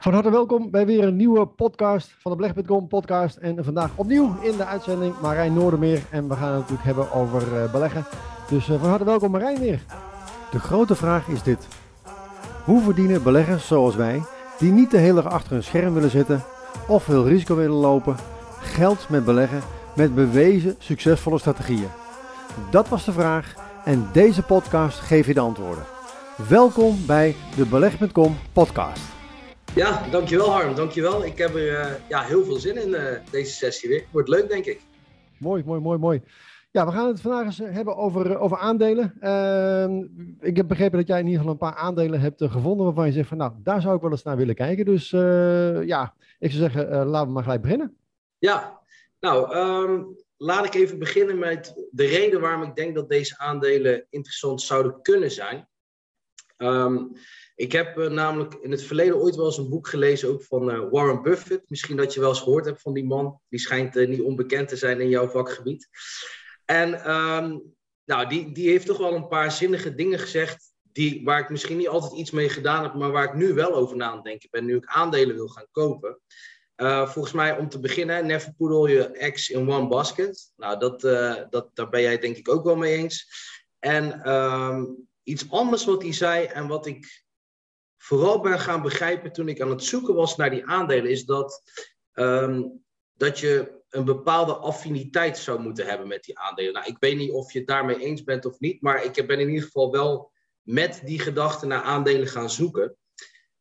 Van harte welkom bij weer een nieuwe podcast van de Beleg.com podcast. En vandaag opnieuw in de uitzending Marijn Noordermeer. En we gaan het natuurlijk hebben over uh, beleggen. Dus uh, van harte welkom Marijn weer. De grote vraag is dit. Hoe verdienen beleggers zoals wij, die niet de hele dag achter een scherm willen zitten of veel risico willen lopen, geld met beleggen met bewezen succesvolle strategieën? Dat was de vraag en deze podcast geeft je de antwoorden. Welkom bij de Beleg.com podcast. Ja, dankjewel Harm, dankjewel. Ik heb er uh, ja, heel veel zin in uh, deze sessie weer. Wordt leuk, denk ik. Mooi, mooi, mooi, mooi. Ja, we gaan het vandaag eens hebben over, over aandelen. Uh, ik heb begrepen dat jij in ieder geval een paar aandelen hebt gevonden waarvan je zegt van nou, daar zou ik wel eens naar willen kijken. Dus ja, ik zou zeggen, laten we maar gelijk beginnen. Ja, nou, um, laat ik even beginnen met de reden waarom ik denk dat deze aandelen interessant zouden kunnen zijn. Um, ik heb uh, namelijk in het verleden ooit wel eens een boek gelezen, ook van uh, Warren Buffett. Misschien dat je wel eens gehoord hebt van die man. Die schijnt uh, niet onbekend te zijn in jouw vakgebied. En um, nou, die, die heeft toch wel een paar zinnige dingen gezegd. Die, waar ik misschien niet altijd iets mee gedaan heb, maar waar ik nu wel over na aan het ben. Nu ik aandelen wil gaan kopen. volgens mij om te beginnen, never put all your eggs in one basket. Nou, dat, dat, daar ben jij denk ik ook wel mee eens. En um, iets anders wat hij zei en wat ik vooral ben gaan begrijpen toen ik aan het zoeken was naar die aandelen, is dat, um, dat je een bepaalde affiniteit zou moeten hebben met die aandelen. Nou, ik weet niet of je het daarmee eens bent of niet, maar ik ben in ieder geval wel met die gedachte naar aandelen gaan zoeken.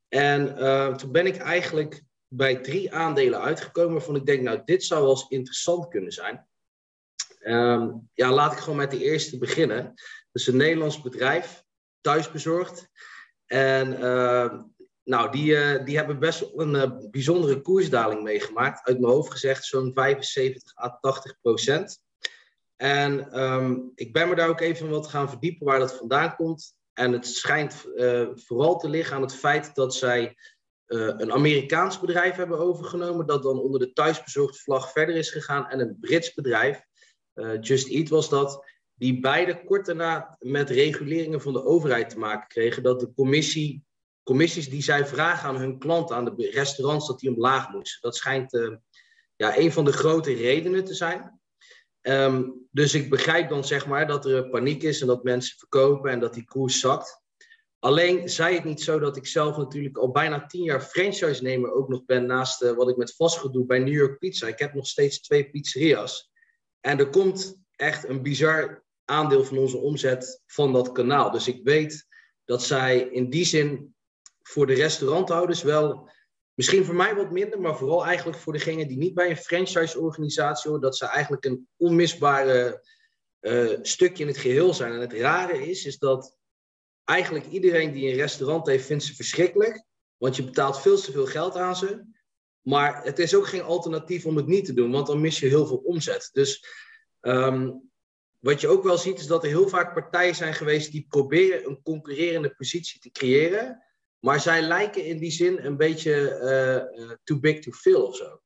En uh, toen ben ik eigenlijk bij drie aandelen uitgekomen waarvan ik denk, nou, dit zou wel eens interessant kunnen zijn. Um, ja, laat ik gewoon met de eerste beginnen. Dat is een Nederlands bedrijf, thuisbezorgd. En uh, nou, die, uh, die hebben best een uh, bijzondere koersdaling meegemaakt. Uit mijn hoofd gezegd zo'n 75 à 80 procent. En um, ik ben me daar ook even wat gaan verdiepen waar dat vandaan komt. En het schijnt vooral te liggen aan het feit dat zij een Amerikaans bedrijf hebben overgenomen. Dat dan onder de thuisbezorgd vlag verder is gegaan. En een Brits bedrijf, Just Eat was dat die beide kort daarna met reguleringen van de overheid te maken kregen. Dat de commissie, commissies die zij vragen aan hun klanten, aan de restaurants, dat die omlaag moesten. Dat schijnt uh, ja, een van de grote redenen te zijn. Um, dus ik begrijp dan zeg maar dat er paniek is en dat mensen verkopen en dat die koers zakt. Alleen zei het niet zo dat ik zelf natuurlijk al bijna tien jaar franchise-nemer ook nog ben naast uh, wat ik met vastgoed doe bij New York Pizza. Ik heb nog steeds twee pizzeria's. En er komt echt een bizar aandeel van onze omzet van dat kanaal. Dus ik weet dat zij in die zin voor de restauranthouders wel, misschien voor mij wat minder, maar vooral eigenlijk voor degenen die niet bij een franchise-organisatie horen, dat ze eigenlijk een onmisbare uh, stukje in het geheel zijn. En het rare is, is dat eigenlijk iedereen die een restaurant heeft, vindt ze verschrikkelijk. Want je betaalt veel te veel geld aan ze. Maar het is ook geen alternatief om het niet te doen, want dan mis je heel veel omzet. Dus um, wat je ook wel ziet, is dat er heel vaak partijen zijn geweest die proberen een concurrerende positie te creëren. Maar zij lijken in die zin een beetje uh, too big to fail of zo.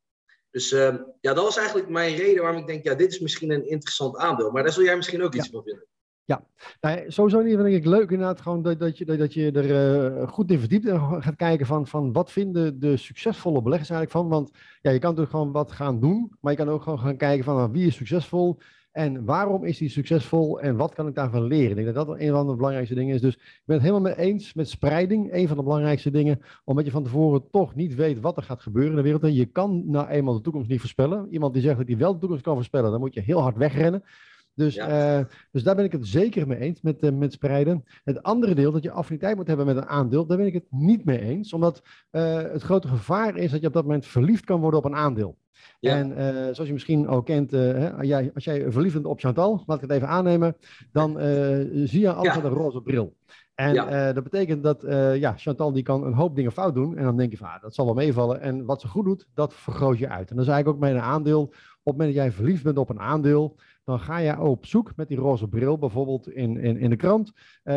Dus uh, ja, dat was eigenlijk mijn reden waarom ik denk, ja, dit is misschien een interessant aandeel. Maar daar zul jij misschien ook iets van vinden. Ja, nou, sowieso niet, denk ik leuk inderdaad gewoon dat, dat, je, dat je er goed in verdiept en gaat kijken van, van wat vinden de succesvolle beleggers eigenlijk van. Want ja, je kan natuurlijk gewoon wat gaan doen, maar je kan ook gewoon gaan kijken van wie is succesvol, en waarom is hij succesvol en wat kan ik daarvan leren? Ik denk dat dat een van de belangrijkste dingen is. Dus ik ben het helemaal mee eens met spreiding. Een van de belangrijkste dingen, omdat je van tevoren toch niet weet wat er gaat gebeuren in de wereld. En je kan nou eenmaal de toekomst niet voorspellen. Iemand die zegt dat hij wel de toekomst kan voorspellen, dan moet je heel hard wegrennen. Dus, ja. uh, dus daar ben ik het zeker mee eens met, uh, met spreiden. Het andere deel, dat je affiniteit moet hebben met een aandeel, daar ben ik het niet mee eens. Omdat uh, het grote gevaar is dat je op dat moment verliefd kan worden op een aandeel. Ja. En uh, zoals je misschien ook kent, uh, hè, jij, als jij verliefd bent op Chantal, laat ik het even aannemen, dan uh, zie je alles ja. met een roze bril. En ja. dat betekent dat ja, Chantal die kan een hoop dingen fout doen. En dan denk je van, ah, dat zal wel meevallen. En wat ze goed doet, dat vergroot je uit. En dan is eigenlijk ook met een aandeel, op het moment dat jij verliefd bent op een aandeel, dan ga je op zoek met die roze bril, bijvoorbeeld in, in, in de krant. Uh,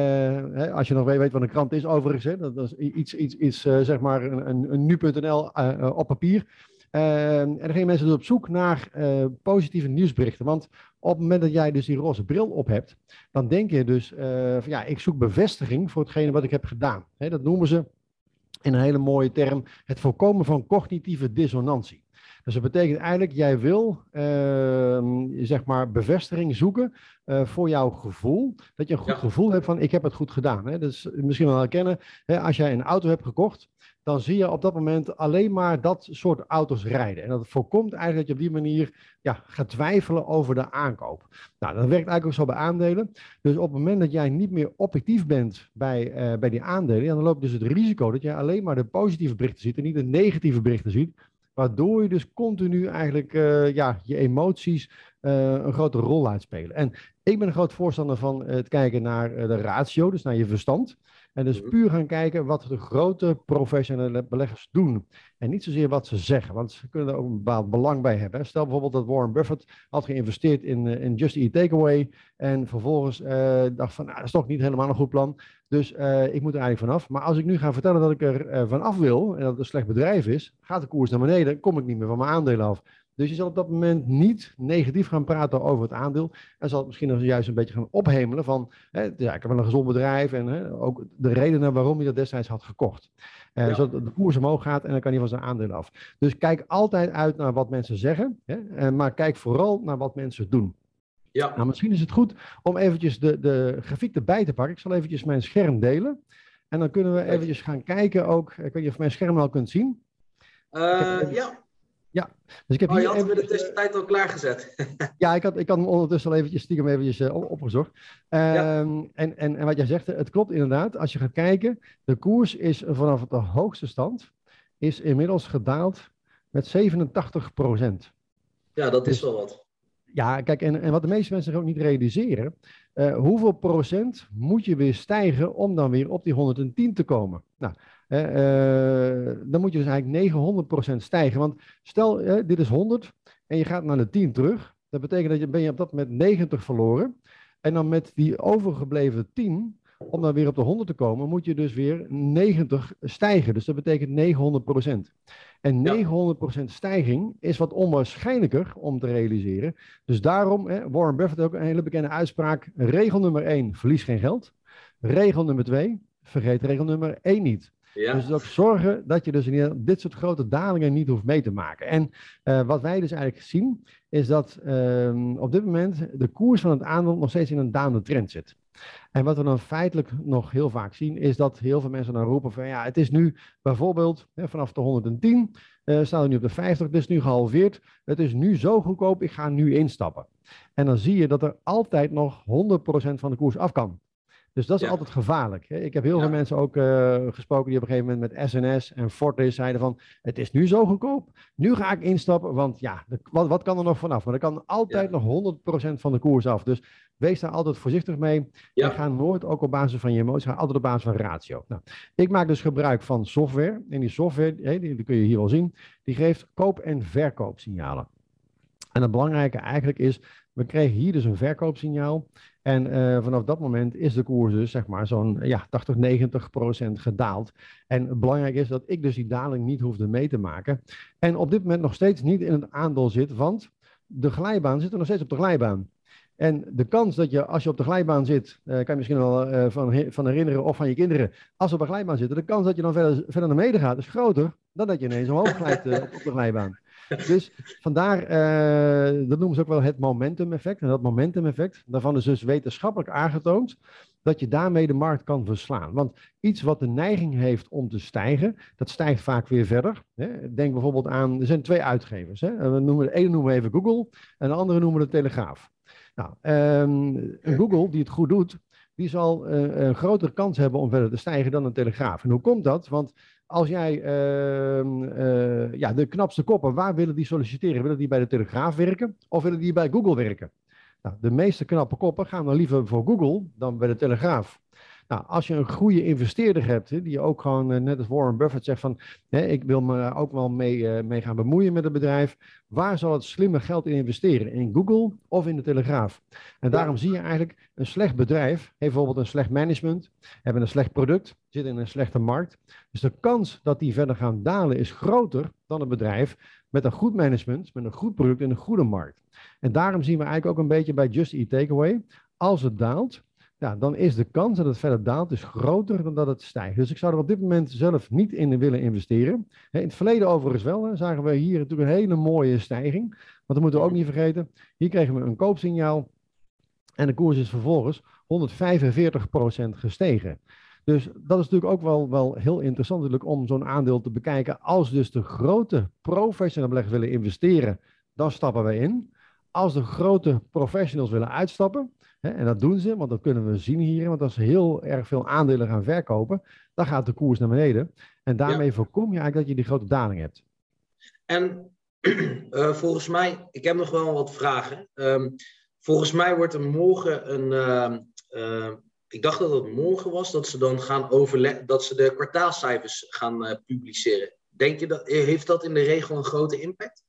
hè, als je nog weet wat een krant is, overigens, hè, dat is iets, iets, iets zeg maar een, een, een nu.nl op papier. Uh, en dan gingen mensen dus op zoek naar uh, positieve nieuwsberichten. Want op het moment dat jij dus die roze bril op hebt, dan denk je dus uh, van ja, ik zoek bevestiging voor hetgene wat ik heb gedaan. Dat noemen ze in een hele mooie term, het voorkomen van cognitieve dissonantie. Dus dat betekent eigenlijk, jij wil ehm, zeg maar bevestiging zoeken uh, voor jouw gevoel. Dat je een goed gevoel hebt van, ik heb het goed gedaan. Hè? Dus misschien wel herkennen, hè, als jij een auto hebt gekocht, dan zie je op dat moment alleen maar dat soort auto's rijden. En dat voorkomt eigenlijk dat je op die manier ja, gaat twijfelen over de aankoop. Nou, dat werkt eigenlijk ook zo bij aandelen. Dus op het moment dat jij niet meer objectief bent bij, uh, bij die aandelen, dan loopt dus het risico dat jij alleen maar de positieve berichten ziet en niet de negatieve berichten ziet. Waardoor je dus continu eigenlijk uh, ja, je emoties uh, een grote rol laat spelen. En ik ben een groot voorstander van het kijken naar de ratio, dus naar je verstand. En dus mhm. puur gaan kijken wat de grote professionele beleggers doen. En niet zozeer wat ze zeggen, want ze kunnen er ook een bepaald belang bij hebben. Stel bijvoorbeeld dat Warren Buffett had geïnvesteerd in, in Just Eat Takeaway. En vervolgens uh, dacht van, nou, dat is toch niet helemaal een goed plan. Dus uh, ik moet er eigenlijk vanaf. Maar als ik nu ga vertellen dat ik er uh, vanaf wil en dat het een slecht bedrijf is, gaat de koers naar beneden, kom ik niet meer van mijn aandelen af. Dus je zal op dat moment niet negatief gaan praten over het aandeel. En zal het misschien juist een beetje gaan ophemelen van, hè, ja, ik heb wel een gezond bedrijf en hè, ook de redenen waarom je dat destijds had gekocht. Uh, Zodat de koers omhoog gaat en dan kan hij van zijn aandeel af. Dus kijk altijd uit naar wat mensen zeggen, hè, maar kijk vooral naar wat mensen doen. Ja. Nou, misschien is het goed om eventjes de, de grafiek erbij te pakken. Ik zal eventjes mijn scherm delen. En dan kunnen we eventjes gaan kijken ook. Ik weet niet of je mijn scherm al kunt zien. Uh, ja. Ja, dus ik heb oh, je had de tussentijd al klaargezet. ja, ik had, ik had hem ondertussen al eventjes stiekem eventjes uh, opgezocht. Ehm, en, en, en wat jij zegt, het klopt inderdaad. Als je gaat kijken, de koers is vanaf de hoogste stand is inmiddels gedaald met 87 procent. Ja, dat is dus wel wat. Ja, kijk, en, en wat de meeste mensen ook niet realiseren, uh, hoeveel procent moet je weer stijgen om dan weer op die 110 te komen? Nou, uh, dan moet je dus eigenlijk 900% stijgen. Want stel, dit is 100 en je gaat naar de 10 terug. Dat betekent dat je ben je op dat moment 90 verloren. En dan met die overgebleven 10, om dan weer op de 100 te komen, moet je dus weer 90 stijgen. Dus dat betekent 900%. En 900% stijging is wat onwaarschijnlijker om te realiseren. Dus daarom, hè, Warren Buffett ook een hele bekende uitspraak. Regel nummer 1, verlies geen geld. Regel nummer 2, vergeet regel nummer 1 niet. Ja. Dus ook zorgen dat je dus dit soort grote dalingen niet hoeft mee te maken. En uh, wat wij dus eigenlijk zien, is dat uh, op dit moment de koers van het aandeel nog steeds in een dalende trend zit. En wat we dan feitelijk nog heel vaak zien, is dat heel veel mensen dan roepen van ja, het is nu bijvoorbeeld hè, vanaf de 110, uh, staan we nu op de 50, het is nu gehalveerd, het is nu zo goedkoop, ik ga nu instappen. En dan zie je dat er altijd nog 100% van de koers af kan. Dus dat is altijd gevaarlijk. Hè? Ik heb heel veel mensen ook uh, gesproken die op een gegeven moment met SNS en Fortis zeiden van, het is nu zo goedkoop, nu ga ik instappen, want ja, de, wat, wat kan er nog vanaf? Maar er kan altijd nog 100% van de koers af. Dus wees daar altijd voorzichtig mee. Ja. En ga nooit ook op basis van je emoties, ga altijd op basis van ratio. Nou, ik maak dus gebruik van software. En die software, die, die kun je hier wel zien, die geeft koop- en verkoopsignalen. En het belangrijke eigenlijk is, we kregen hier dus een verkoopsignaal. En uh, vanaf dat moment is de koers dus zeg maar zo'n ja, 80, 90 procent gedaald. En belangrijk is dat ik dus die daling niet hoefde mee te maken. En op dit moment nog steeds niet in het aandeel zit, want de glijbaan zit er nog steeds op de glijbaan. En de kans dat je, als je op de glijbaan zit, uh, kan je misschien wel uh, van, van herinneren of van je kinderen, als ze op de glijbaan zitten, de kans dat je dan verder, verder naar beneden gaat is groter dan dat je ineens omhoog glijdt op, op de glijbaan. Dus vandaar, dat noemen ze ook wel het momentum effect. En dat momentum effect, daarvan is dus wetenschappelijk aangetoond dat je daarmee de markt kan verslaan. Want iets wat de neiging heeft om te stijgen, dat stijgt vaak weer verder. Denk bijvoorbeeld aan, er zijn twee uitgevers. Hè? We noemen, de ene noemen we even Google en de andere noemen we de Telegraaf. Nou, um, Google, die het goed doet, die zal uh, een grotere kans hebben om verder te stijgen dan een Telegraaf. En hoe komt dat? Want als jij uh, ja, de knapste koppen, waar willen die solliciteren? Willen die bij de Telegraaf werken of willen die bij Google werken? Nou, de meeste knappe koppen gaan dan liever voor Google dan bij de Telegraaf. Nou, als je een goede investeerder hebt, hè, die ook gewoon, eh, net als Warren Buffett zegt van, hè, ik wil me ook wel mee, uh, mee gaan bemoeien met het bedrijf, waar zal het slimme geld in investeren? In Google of in de Telegraaf? En daarom zie je eigenlijk een slecht bedrijf, heeft bijvoorbeeld een slecht management, hebben een slecht product, zit in een slechte markt. Dus de kans dat die verder gaan dalen is groter dan een bedrijf met een goed management, met een goed product en een goede markt. En daarom zien we eigenlijk ook een beetje bij Just Eat Takeaway, als het daalt, ja, dan is de kans dat het verder daalt dus groter dan dat het stijgt. Dus ik zou er op dit moment zelf niet in willen investeren. In het verleden overigens wel, zagen we hier natuurlijk een hele mooie stijging. Want dat moeten we ook niet vergeten. Hier kregen we een koopsignaal en de koers is vervolgens 145% gestegen. Dus dat is natuurlijk ook wel, wel heel interessant natuurlijk om zo'n aandeel te bekijken. Als dus de grote professionele beleggers willen investeren, dan stappen wij in. Als de grote professionals willen uitstappen, hè, en dat doen ze, want dat kunnen we zien hier, want als ze heel erg veel aandelen gaan verkopen, dan gaat de koers naar beneden. En daarmee voorkom je eigenlijk dat je die grote daling hebt. En uh, volgens mij, ik heb nog wel wat vragen. Um, volgens mij wordt er morgen een, uh, uh, ik dacht dat het morgen was, dat ze dan gaan overleggen, dat ze de kwartaalcijfers gaan uh, publiceren. Denk je dat, heeft dat in de regel een grote impact?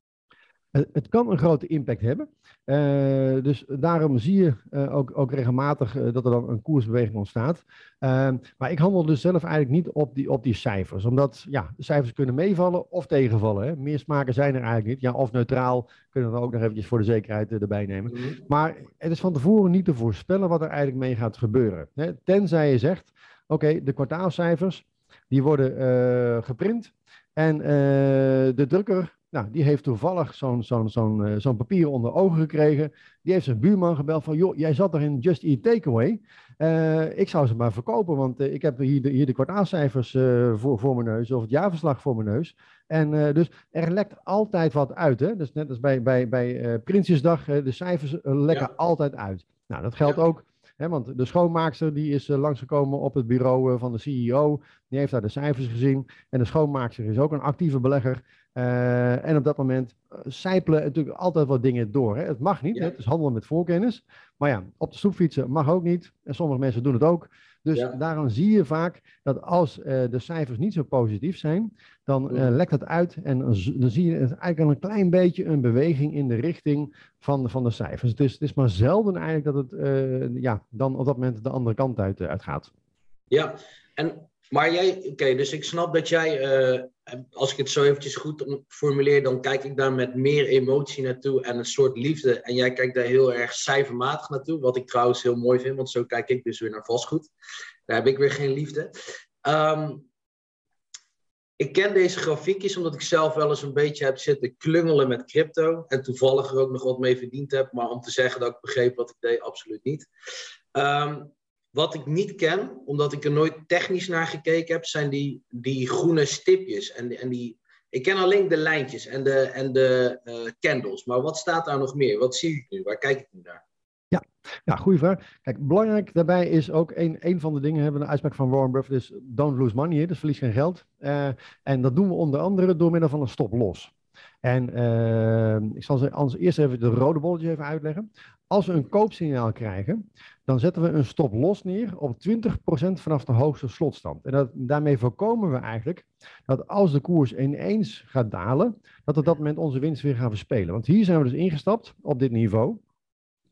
Het kan een grote impact hebben. Uh, dus daarom zie je uh, ook, ook, regelmatig uh, dat er dan een koersbeweging ontstaat. Ehm, maar ik handel dus zelf eigenlijk niet op die, op die cijfers. Omdat ja, de cijfers kunnen meevallen of tegenvallen. Hè. Meer smaken zijn er eigenlijk niet. Ja, of neutraal kunnen we ook nog eventjes voor de zekerheid erbij nemen. -hmm. Maar het is van tevoren niet te voorspellen wat er eigenlijk mee gaat gebeuren. Hè. Tenzij je zegt, oké, okay, de kwartaalcijfers die worden geprint. En de drukker nou, die heeft toevallig zo'n zo'n zo'n uh, zo'n papier onder ogen gekregen. Die heeft zijn buurman gebeld van, joh, jij zat er in Just Eat Takeaway. Uh, ik zou ze maar verkopen, want uh, ik heb hier de, hier de kwartaalcijfers voor, voor mijn neus, of het jaarverslag voor mijn neus. En dus er lekt altijd wat uit. Hè? Dus net als bij, bij, bij Prinsjesdag, de cijfers lekken ja. altijd uit. Nou, dat geldt ja. ook He, want de schoonmaakster die is uh, langsgekomen op het bureau uh, van de CEO. Die heeft daar de cijfers gezien. En de schoonmaakster is ook een actieve belegger. Uh, en op dat moment sijpelen natuurlijk altijd wat dingen door. Hè. Het mag niet, ja. het is handelen met voorkennis. Maar ja, op de stoepfietsen mag ook niet. En sommige mensen doen het ook. Dus ja. daarom zie je vaak dat als de cijfers niet zo positief zijn, dan lekt het uit. En dan zie je eigenlijk al een klein beetje een beweging in de richting van de, van de cijfers. Dus het is maar zelden eigenlijk dat het ja, dan op dat moment de andere kant uit, uitgaat. Ja, en maar jij, oké, dus ik snap dat jij, uh, als ik het zo eventjes goed formuleer, dan kijk ik daar met meer emotie naartoe en een soort liefde. En jij kijkt daar heel erg cijfermatig naartoe, wat ik trouwens heel mooi vind, want zo kijk ik dus weer naar vastgoed. Daar heb ik weer geen liefde. Um, ik ken deze grafiekjes omdat ik zelf wel eens een beetje heb zitten klungelen met crypto. En toevallig er ook nog wat mee verdiend heb. Maar om te zeggen dat ik begreep wat ik deed, absoluut niet. Um, wat ik niet ken, omdat ik er nooit technisch naar gekeken heb, zijn die, die groene stipjes. En, en die, ik ken alleen de lijntjes en de, en de uh, candles. Maar wat staat daar nog meer? Wat zie ik nu? Waar kijk ik nu naar? Ja, ja goede vraag. Kijk, belangrijk daarbij is ook een, een van de dingen, hebben we een uitspraak van Warren Buffett, is don't lose money, dus verlies geen geld. Uh, en dat doen we onder andere door middel van een stop los. En uh, ik zal ze anders eerst even de rode bolletjes even uitleggen. Als we een koopsignaal krijgen, dan zetten we een stop los neer op 20% vanaf de hoogste slotstand. En dat, daarmee voorkomen we eigenlijk dat als de koers ineens gaat dalen, dat op dat moment onze winst weer gaan verspelen. Want hier zijn we dus ingestapt op dit niveau.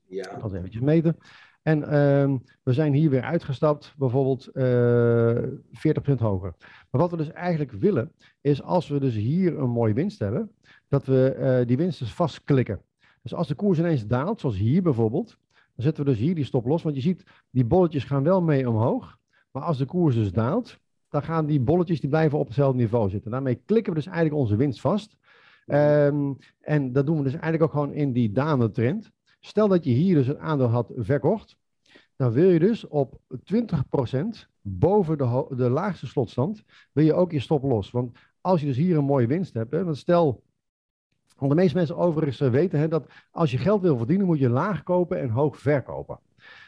Ja. Het eventjes meten. En uh, we zijn hier weer uitgestapt, bijvoorbeeld uh, eh, 40% hoger. Maar wat we dus eigenlijk willen, is als we dus hier een mooie winst hebben, dat we uh, die winst dus vastklikken. Dus als de koers ineens daalt, zoals hier bijvoorbeeld, dan zetten we dus hier die stop los. Want je ziet, die bolletjes gaan wel mee omhoog. Maar als de koers dus daalt, dan gaan die bolletjes die blijven op hetzelfde niveau zitten. Daarmee klikken we dus eigenlijk onze winst vast. Um, en dat doen we dus eigenlijk ook gewoon in die dalende trend. Stel dat je hier dus een aandeel had verkocht. Dan wil je dus op 20% boven de, de laagste slotstand, wil je ook je stop los. Want als je dus hier een mooie winst hebt, hè, want stel want de meeste mensen overigens eh, weten hè, dat als je geld wil verdienen, moet je laag kopen en hoog verkopen.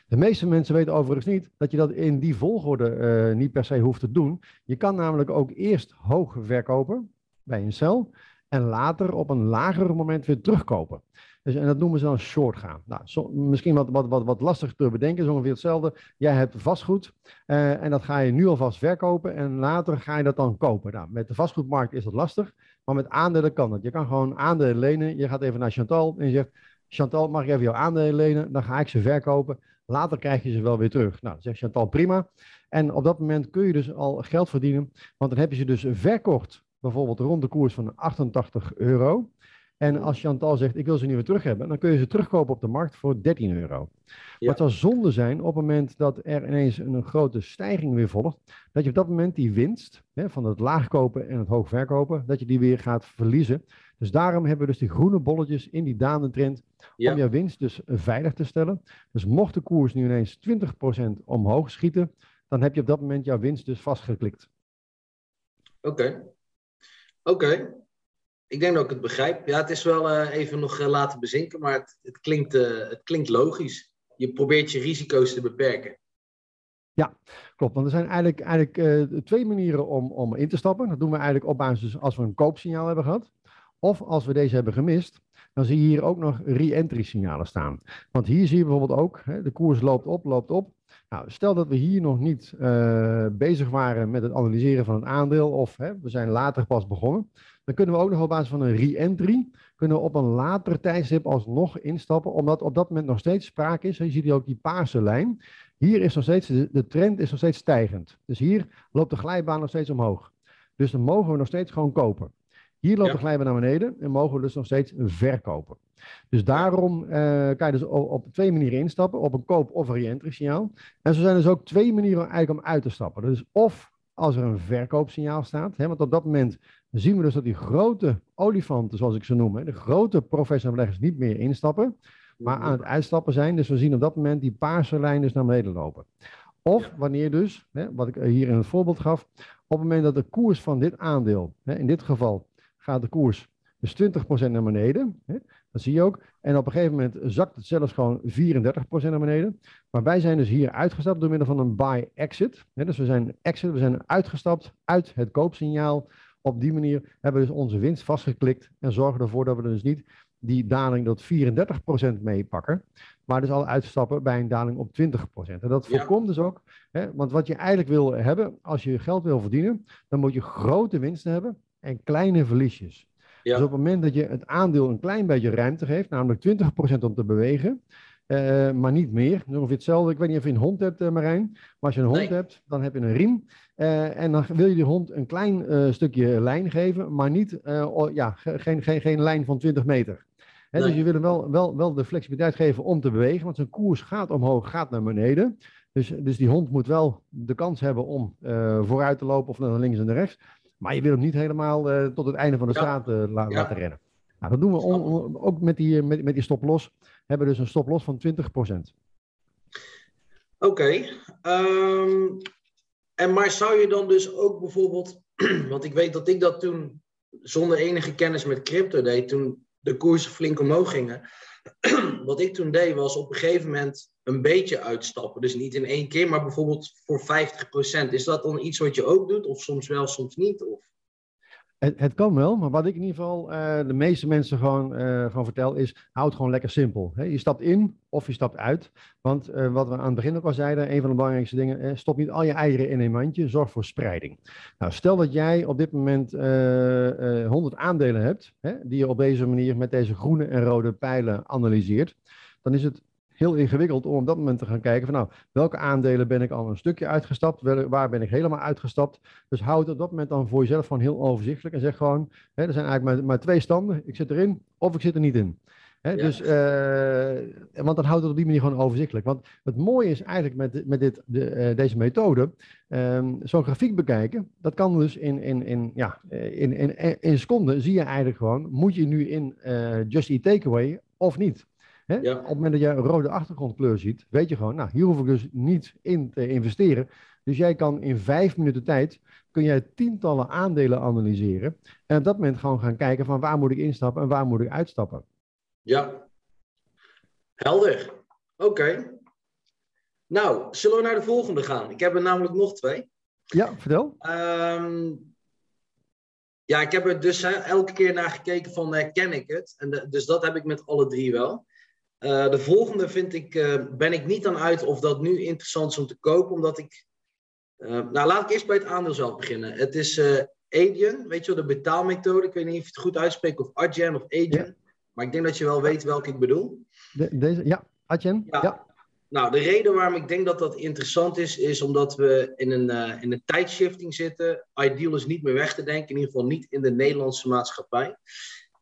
De meeste mensen weten overigens niet dat je dat in die volgorde uh, niet per se hoeft te doen. Je kan namelijk ook eerst hoog verkopen bij een cel en later op een lager moment weer terugkopen. Dus, en dat noemen ze dan short gaan. Nou, misschien wat, wat, wat, wat lastig te bedenken, is ongeveer hetzelfde. Jij hebt vastgoed uh, en dat ga je nu alvast verkopen en later ga je dat dan kopen. Nou, met de vastgoedmarkt is dat lastig, maar met aandelen kan dat. Je kan gewoon aandelen lenen. Je gaat even naar Chantal en je zegt, Chantal, mag ik even jouw aandelen lenen? Dan ga ik ze verkopen. Later krijg je ze wel weer terug. Nou, dan zegt Chantal, prima. En op dat moment kun je dus al geld verdienen, want dan heb je ze dus verkocht, bijvoorbeeld rond de koers van 88 euro. En als Chantal zegt, ik wil ze niet meer terug hebben, dan kun je ze terugkopen op de markt voor 13 euro. Ja. Wat zou zonde zijn op het moment dat er ineens een, grote stijging weer volgt, dat je op dat moment die winst hè, van het laag kopen en het hoog verkopen, dat je die weer gaat verliezen. Dus daarom hebben we dus die groene bolletjes in die dalende trend om je winst dus veilig te stellen. Dus mocht de koers nu ineens 20% omhoog schieten, dan heb je op dat moment jouw winst dus vastgeklikt. Oké. Oké. Ik denk dat ik het begrijp. Ja, het is wel uh, even nog uh, laten bezinken, maar het, het klinkt, uh, het klinkt logisch. Je probeert je risico's te beperken. Ja, klopt. Want er zijn eigenlijk, eigenlijk twee manieren om, om in te stappen. Dat doen we eigenlijk op basis als we een koopsignaal hebben gehad. Of als we deze hebben gemist, dan zie je hier ook nog re-entry signalen staan. Want hier zie je bijvoorbeeld ook, hè, de koers loopt op, loopt op. Nou, stel dat we hier nog niet bezig waren met het analyseren van het aandeel, of hè, we zijn later pas begonnen, dan kunnen we ook nog op basis van een re-entry, kunnen we op een later tijdstip alsnog instappen, omdat op dat moment nog steeds sprake is. Je ziet hier ook die paarse lijn. Hier is nog steeds, de, trend is nog steeds stijgend. Dus hier loopt de glijbaan nog steeds omhoog. Dus dan mogen we nog steeds gewoon kopen. Hier loopt de glijbaan naar beneden en mogen we dus nog steeds verkopen. Dus daarom uh, kan je dus op, twee manieren instappen, op een koop- of een re-entry signaal. En zo zijn dus ook twee manieren eigenlijk om uit te stappen. Dus of als er een verkoopsignaal staat, hè, want op dat moment zien we dus dat die grote olifanten, zoals ik ze noem, hè, de grote professionele beleggers niet meer instappen, maar aan het uitstappen zijn. Dus we zien op dat moment die paarse lijn dus naar beneden lopen. Of wanneer dus, hè, wat ik hier in het voorbeeld gaf, op het moment dat de koers van dit aandeel, hè, in dit geval gaat de koers dus 20% naar beneden. Hè? Dat zie je ook. En op een gegeven moment zakt het zelfs gewoon 34% naar beneden. Maar wij zijn dus hier uitgestapt door middel van een buy-exit. Dus we zijn exit, we zijn uitgestapt uit het koopsignaal. Op die manier hebben we dus onze winst vastgeklikt en zorgen ervoor dat we dus niet die daling tot 34% meepakken, maar dus al uitstappen bij een daling op 20%. En dat voorkomt dus ook, hè, want wat je eigenlijk wil hebben, als je geld wil verdienen, dan moet je grote winsten hebben en kleine verliesjes. Dus op het moment dat je het aandeel een klein beetje ruimte geeft, namelijk 20% om te bewegen, uh, maar niet meer. Ongeveer hetzelfde. Ik weet niet of je een hond hebt, uh, Marijn. Maar als je een hond hebt, dan heb je een riem. Uh, en dan wil je die hond een klein stukje lijn geven, maar niet, oh, ja, geen, geen, geen lijn van 20 meter. Hè, nee. Dus je wil hem wel, wel, wel de flexibiliteit geven om te bewegen, want zijn koers gaat omhoog, gaat naar beneden. Dus, dus die hond moet wel de kans hebben om vooruit te lopen of naar links en naar rechts. Maar je wil hem niet helemaal tot het einde van de ja. straat la ja. laten rennen. Nou, dat doen we ook met die, met, met die stop-los. Hebben dus een stop-los van 20%. Oké. Um, en maar zou je dan dus ook bijvoorbeeld... want ik weet dat ik dat toen zonder enige kennis met crypto deed... toen de koersen flink omhoog gingen. Wat ik toen deed was op een gegeven moment een beetje uitstappen. Dus niet in één keer, maar bijvoorbeeld voor 50%. Is dat dan iets wat je ook doet? Of soms wel, soms niet? Of? Het, kan wel, maar wat ik in ieder geval uh, de meeste mensen gewoon, uh, gewoon vertel is, houd gewoon lekker simpel. Je stapt in of je stapt uit. Want uh, wat we aan het begin ook al zeiden, een van de belangrijkste dingen, stop niet al je eieren in een mandje, zorg voor spreiding. Nou, stel dat jij op dit moment 100 aandelen hebt, die je op deze manier met deze groene en rode pijlen analyseert, dan is het heel ingewikkeld om op dat moment te gaan kijken van nou, welke aandelen ben ik al een stukje uitgestapt, waar ben ik helemaal uitgestapt. Dus houd op dat moment dan voor jezelf gewoon heel overzichtelijk en zeg gewoon, hè, er zijn eigenlijk maar, maar twee standen, ik zit erin of ik zit er niet in. Hè, ja. Dus, uh, want dan houdt het op die manier gewoon overzichtelijk. Want het mooie is eigenlijk met, met dit, de, uh, deze methode, um, zo'n grafiek bekijken, dat kan dus in, in, in, ja, in, in, in seconden zie je eigenlijk gewoon, moet je nu in uh, Just Eat Takeaway of niet. Hè? Ja. Op het moment dat je een rode achtergrondkleur ziet, weet je gewoon, nou, hier hoef ik dus niet in te investeren. Dus jij kan in vijf minuten tijd, kun jij tientallen aandelen analyseren. En op dat moment gewoon gaan kijken van waar moet ik instappen en waar moet ik uitstappen. Ja, helder. Oké. Okay. Nou, zullen we naar de volgende gaan? Ik heb er namelijk nog twee. Ja, vertel. Um, ja, ik heb er dus elke keer naar gekeken van uh, ken ik het? En de, dus dat heb ik met alle drie wel. Uh, de volgende vind ik, uh, ben ik niet aan uit of dat nu interessant is om te kopen, omdat ik. Uh, nou, laat ik eerst bij het aandeel zelf beginnen. Het is Adyen, weet je wel, de betaalmethode. Ik weet niet of je het goed uitspreekt, of Adyen of Adyen. Ja. Maar ik denk dat je wel weet welke ik bedoel. De, deze, ja, Adyen. Ja. ja. Nou, de reden waarom ik denk dat dat interessant is, is omdat we in een, in een tijdshifting zitten. Ideal is niet meer weg te denken, in ieder geval niet in de Nederlandse maatschappij.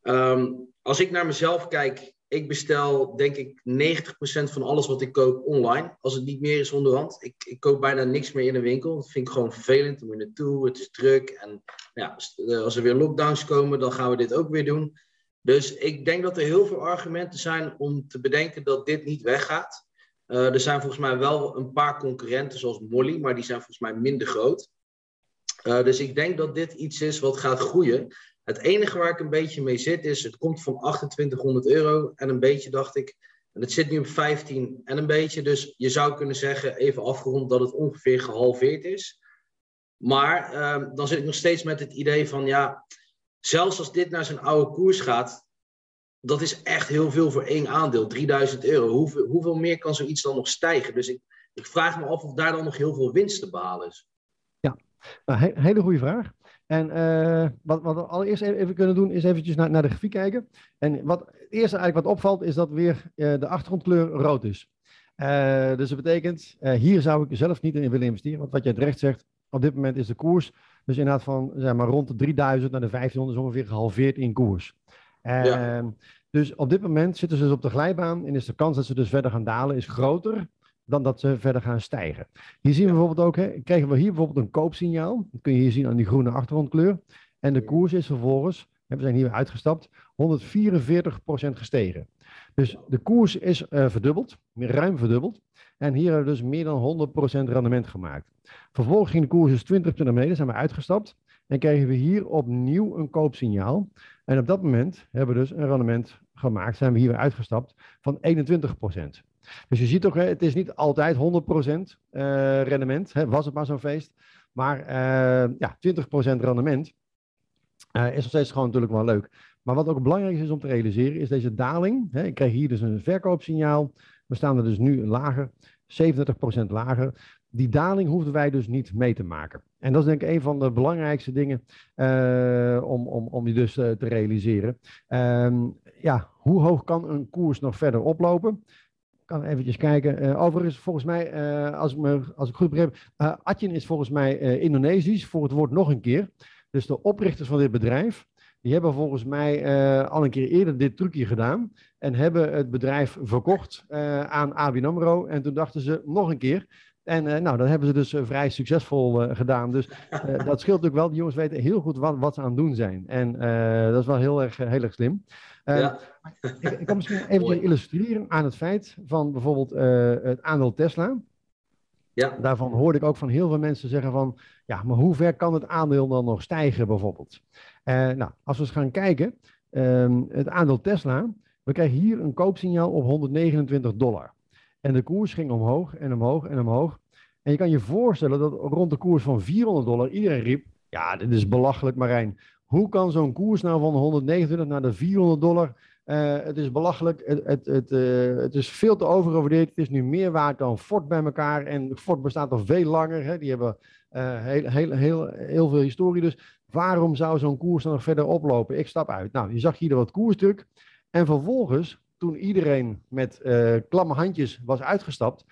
Ehm, als ik naar mezelf kijk, ik bestel denk ik 90% van alles wat ik koop online. Als het niet meer is onderhand. Ik, ik koop bijna niks meer in de winkel. Dat vind ik gewoon vervelend. Dan moet naartoe, het is druk. En ja, eh, als er weer lockdowns komen, dan gaan we dit ook weer doen. Dus ik denk dat er heel veel argumenten zijn om te bedenken dat dit niet weggaat. Uh, er zijn volgens mij wel een paar concurrenten zoals Molly, maar die zijn volgens mij minder groot. Uh, dus ik denk dat dit iets is wat gaat groeien. Het enige waar ik een beetje mee zit is, het komt van 2800 euro en een beetje dacht ik, en het zit nu op 15 en een beetje, dus je zou kunnen zeggen, even afgerond, dat het ongeveer gehalveerd is. Maar uh, dan zit ik nog steeds met het idee van, ja, zelfs als dit naar zijn oude koers gaat, dat is echt heel veel voor één aandeel, 3000 euro. Hoeveel, hoeveel meer kan zoiets dan nog stijgen? Dus ik, ik vraag me af of daar dan nog heel veel winst te behalen is. Ja, nou, hele goede vraag. En uh, wat, wat, we allereerst even kunnen doen, is eventjes naar, naar de grafiek kijken. En wat het eerste eigenlijk wat opvalt, is dat weer uh, de achtergrondkleur rood is. Uh, dus dat betekent, hier zou ik zelf niet in willen investeren. Want wat jij terecht zegt, op dit moment is de koers dus inderdaad van zeg maar, rond de 3000 naar de 1500 is ongeveer gehalveerd in koers. Ja. Ehm, dus op dit moment zitten ze dus op de glijbaan en is de kans dat ze dus verder gaan dalen is groter dan dat ze verder gaan stijgen. Hier zien we bijvoorbeeld ook, hè, krijgen we hier bijvoorbeeld een koopsignaal. Dat kun je hier zien aan die groene achtergrondkleur. En de koers is vervolgens, we zijn hier uitgestapt, 144% gestegen. Dus de koers is uh, verdubbeld, ruim verdubbeld. En hier hebben we dus meer dan 100% rendement gemaakt. Vervolgens ging de koers dus 20% naar beneden, zijn we uitgestapt. En kregen we hier opnieuw een koopsignaal. En op dat moment hebben we dus een rendement gemaakt, zijn we hier weer uitgestapt, van 21%. Dus je ziet ook, het is niet altijd 100% uh, eh, rendement, was het maar zo'n feest. Maar uh, ja, 20% rendement uh, is nog steeds gewoon natuurlijk wel leuk. Maar wat ook belangrijk is om te realiseren, is deze daling. Ik krijg hier dus een verkoopsignaal. We staan er dus nu lager, 37% lager. Die daling hoefden wij dus niet mee te maken. En dat is denk ik een van de belangrijkste dingen om, om, om dus te realiseren. Um, ja, hoe hoog kan een koers nog verder oplopen? Kan eventjes kijken. Uh, overigens, volgens mij, uh, als, ik me, als ik goed begreep, uh, Atjen is volgens mij Indonesisch voor het woord nog een keer. Dus de oprichters van dit bedrijf, die hebben volgens mij al een keer eerder dit trucje gedaan. En hebben het bedrijf verkocht aan ABN AMRO. En toen dachten ze nog een keer. En nou, dat hebben ze dus vrij succesvol gedaan. Dus dat scheelt natuurlijk wel. Die jongens weten heel goed wat, wat ze aan het doen zijn. En dat is wel heel erg, heel erg slim. Ja. ik, ik, kan misschien even illustreren aan het feit van bijvoorbeeld het aandeel Tesla. Ja. Daarvan hoorde ik ook van heel veel mensen zeggen van, ja, maar hoe ver kan het aandeel dan nog stijgen bijvoorbeeld? Uh, nou, als we eens gaan kijken, um, het aandeel Tesla, we krijgen hier een koopsignaal op 129 dollar. En de koers ging omhoog en omhoog en omhoog. En je kan je voorstellen dat rond de koers van 400 dollar iedereen riep, ja, dit is belachelijk Marijn. Hoe kan zo'n koers nou van 129 naar de 400 dollar? Uh, het is belachelijk. Het, het, het, uh, het, is veel te overgewaardeerd. Het is nu meer waard dan Ford bij elkaar. En Ford bestaat al veel langer. Hè. Die hebben uh, heel, heel, heel, heel veel historie. Dus waarom zou zo'n koers dan nog verder oplopen? Ik stap uit. Nou, je zag hier wat koersdruk. En vervolgens, toen iedereen met klamme handjes was uitgestapt.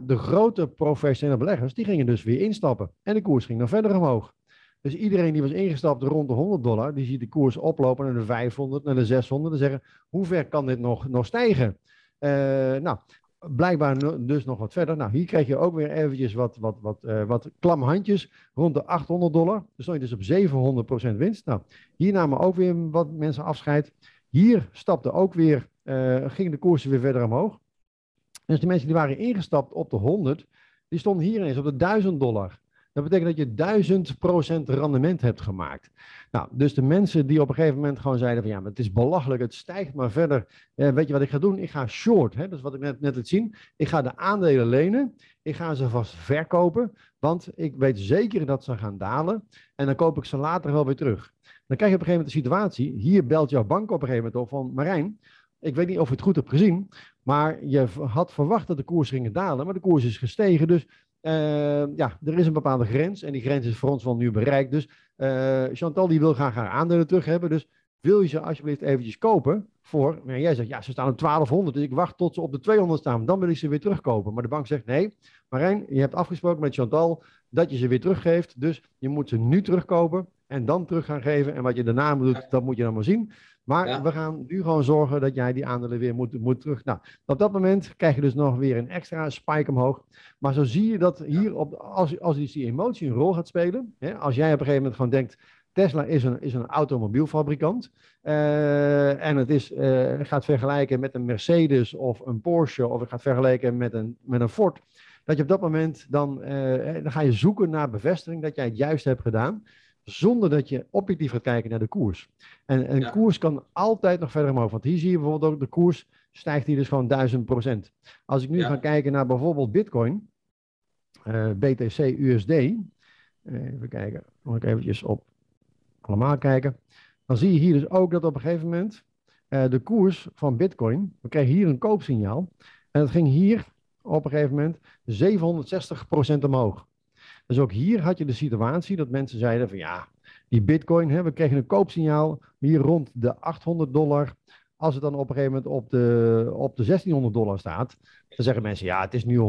De grote professionele beleggers, die gingen dus weer instappen. En de koers ging dan verder omhoog. Dus iedereen die was ingestapt rond de 100 dollar, die ziet de koers oplopen naar de 500, naar de 600. En zeggen, hoe ver kan dit nog, nog stijgen? Uh, nou, blijkbaar dus nog wat verder. Nou, hier krijg je ook weer eventjes wat, wat, wat, uh, wat klam handjes rond de 800 dollar. Dus stond je dus op 700% winst. Nou, hier namen ook weer wat mensen afscheid. Hier stapte ook weer, uh, gingen de koersen weer verder omhoog. Dus de mensen die waren ingestapt op de 100, die stonden hier ineens op de 1000 dollar. Dat betekent dat je duizend procent rendement hebt gemaakt. Nou, dus de mensen die op een gegeven moment gewoon zeiden van ja, maar het is belachelijk, het stijgt maar verder. Eh, weet je wat ik ga doen? Ik ga short, hè? dat is wat ik net, net liet zien. Ik ga de aandelen lenen, ik ga ze vast verkopen, want ik weet zeker dat ze gaan dalen en dan koop ik ze later wel weer terug. Dan krijg je op een gegeven moment de situatie, hier belt jouw bank op een gegeven moment op van Marijn, ik weet niet of je het goed hebt gezien, maar je had verwacht dat de koers ging dalen, maar de koers is gestegen, dus uh, ja, er is een bepaalde grens en die grens is voor ons wel nu bereikt. Dus uh, Chantal die wil graag haar aandelen terug hebben. Dus wil je ze alsjeblieft eventjes kopen voor, maar jij zegt ja, ze staan op 1200, dus ik wacht tot ze op de 200 staan, dan wil ik ze weer terugkopen. Maar de bank zegt nee, Marijn, je hebt afgesproken met Chantal dat je ze weer teruggeeft, dus je moet ze nu terugkopen en dan terug gaan geven. En wat je daarna moet doen, dat moet je dan maar zien. Maar we gaan nu gewoon zorgen dat jij die aandelen weer moet, moet terug. Nou, op dat moment krijg je dus nog weer een extra spike omhoog. Maar zo zie je dat hier, op, als, als die emotie een rol gaat spelen. Hè, als jij op een gegeven moment gewoon denkt, Tesla is een, is een automobielfabrikant. Uh, en het is, uh, gaat vergelijken met een Mercedes of een Porsche. Of het gaat vergelijken met een, met een Ford. Dat je op dat moment dan, uh, dan ga je zoeken naar bevestiging dat jij het juist hebt gedaan zonder dat je objectief gaat kijken naar de koers. En een koers kan altijd nog verder omhoog. Want hier zie je bijvoorbeeld ook de koers stijgt hier dus gewoon 1000 procent. Als ik nu ga kijken naar bijvoorbeeld Bitcoin, uh, BTC USD, uh, even kijken, moet ik eventjes op allemaal kijken. Dan zie je hier dus ook dat op een gegeven moment uh, de koers van Bitcoin, we krijgen hier een koopsignaal. En dat ging hier op een gegeven moment 760% omhoog. Dus ook hier had je de situatie dat mensen zeiden van ja, die bitcoin, hè, we kregen een koopsignaal hier rond de 800 dollar. Als het dan op een gegeven moment op de, op de 1600 dollar staat, dan zeggen mensen ja, het is nu 100%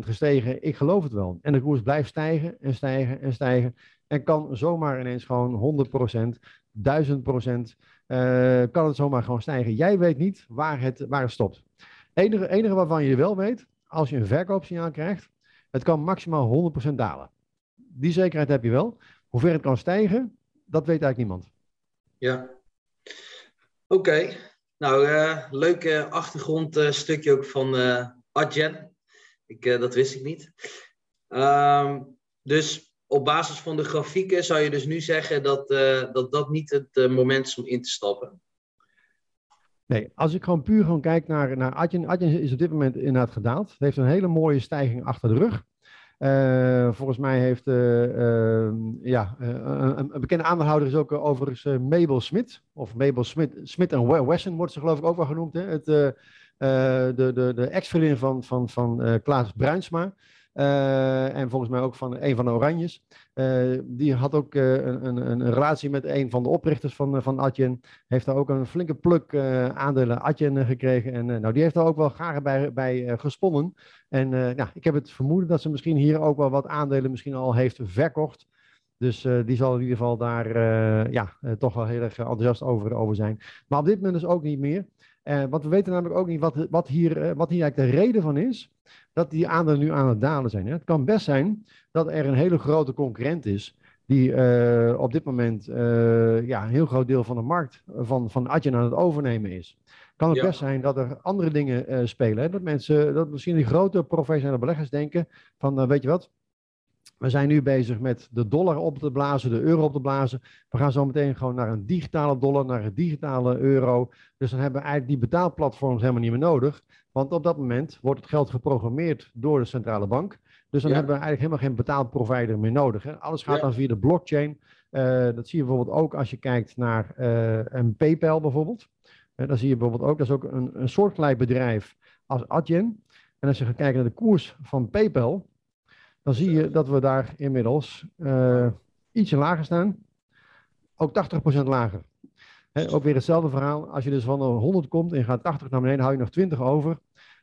gestegen, ik geloof het wel. En de koers blijft stijgen en stijgen en stijgen en kan zomaar ineens gewoon 100%, 1000% uh, kan het zomaar gewoon stijgen. Jij weet niet waar het, waar het stopt. Het enige, enige waarvan je wel weet, als je een verkoopsignaal krijgt, het kan maximaal 100% dalen die zekerheid heb je wel. Hoe ver het kan stijgen, dat weet eigenlijk niemand. Ja. Oké. Nou, uh, leuk uh, achtergrondstukje ook van uh, Adjen. Ik, dat wist ik niet. Um, dus op basis van de grafieken zou je dus nu zeggen dat dat, dat niet het moment is om in te stappen. Nee, als ik gewoon puur gewoon kijk naar, naar Adyen. Adyen is op dit moment inderdaad gedaald. Het heeft een hele mooie stijging achter de rug. Uh, volgens mij heeft uh, uh, ja, een, een, bekende aandeelhouder is ook overigens Mabel Smit. Of Mabel Smit, Smit Wesson wordt ze geloof ik ook wel genoemd. Hè? Het, de de, de ex-vriendin van, van, van Klaas Bruinsma. Uh, en volgens mij ook van een van de Oranjes. Uh, die had ook uh, een, een, een, relatie met een van de oprichters van, van Atjen. Heeft daar ook een flinke pluk aandelen Atjen gekregen. En nou, die heeft daar ook wel graag bij, bij gesponnen. En nou, ik heb het vermoeden dat ze misschien hier ook wel wat aandelen misschien al heeft verkocht. Dus die zal in ieder geval daar ja, toch wel heel erg enthousiast over, over zijn. Maar op dit moment dus ook niet meer. want we weten namelijk ook niet wat, wat, hier, wat hier eigenlijk de reden van is dat die aandelen nu aan het dalen zijn. Hè? Het kan best zijn dat er een hele grote concurrent is die uh, op dit moment uh, ja, een heel groot deel van de markt van, van Adyen aan het overnemen is. Kan het best zijn dat er andere dingen uh, spelen. Hè? Dat mensen, dat misschien die grote professionele beleggers denken van, weet je wat, we zijn nu bezig met de dollar op te blazen, de euro op te blazen. We gaan zo meteen gewoon naar een digitale dollar, naar een digitale euro. Dus dan hebben we eigenlijk die betaalplatforms helemaal niet meer nodig. Want op dat moment wordt het geld geprogrammeerd door de centrale bank. Dus dan hebben we eigenlijk helemaal geen betaalprovider meer nodig. Hè? Alles gaat dan via de blockchain. Uh, dat zie je bijvoorbeeld ook als je kijkt naar uh, een PayPal bijvoorbeeld. Uh, dan zie je bijvoorbeeld ook, dat is ook een, een soortgelijk bedrijf als Adyen. En als je gaat kijken naar de koers van PayPal, dan zie je dat we daar inmiddels ietsje lager staan. Ook 80% lager. He, ook weer hetzelfde verhaal. Als je dus van 100 komt en je gaat 80 naar beneden, hou je nog 20 over.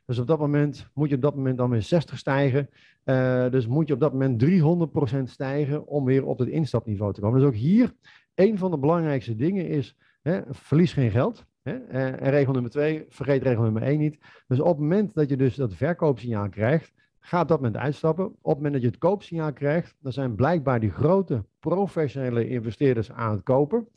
Dus op dat moment moet je op dat moment dan weer 60 stijgen. Uh, dus moet je op dat moment 300% stijgen om weer op het instapniveau te komen. Dus ook hier, een van de belangrijkste dingen is, hè, verlies geen geld. Hè? En regel nummer twee, vergeet regel nummer één niet. Dus op het moment dat je dus dat verkoopsignaal krijgt, ga op dat moment uitstappen. Op het moment dat je het koopsignaal krijgt, dan zijn blijkbaar die grote professionele investeerders aan het kopen.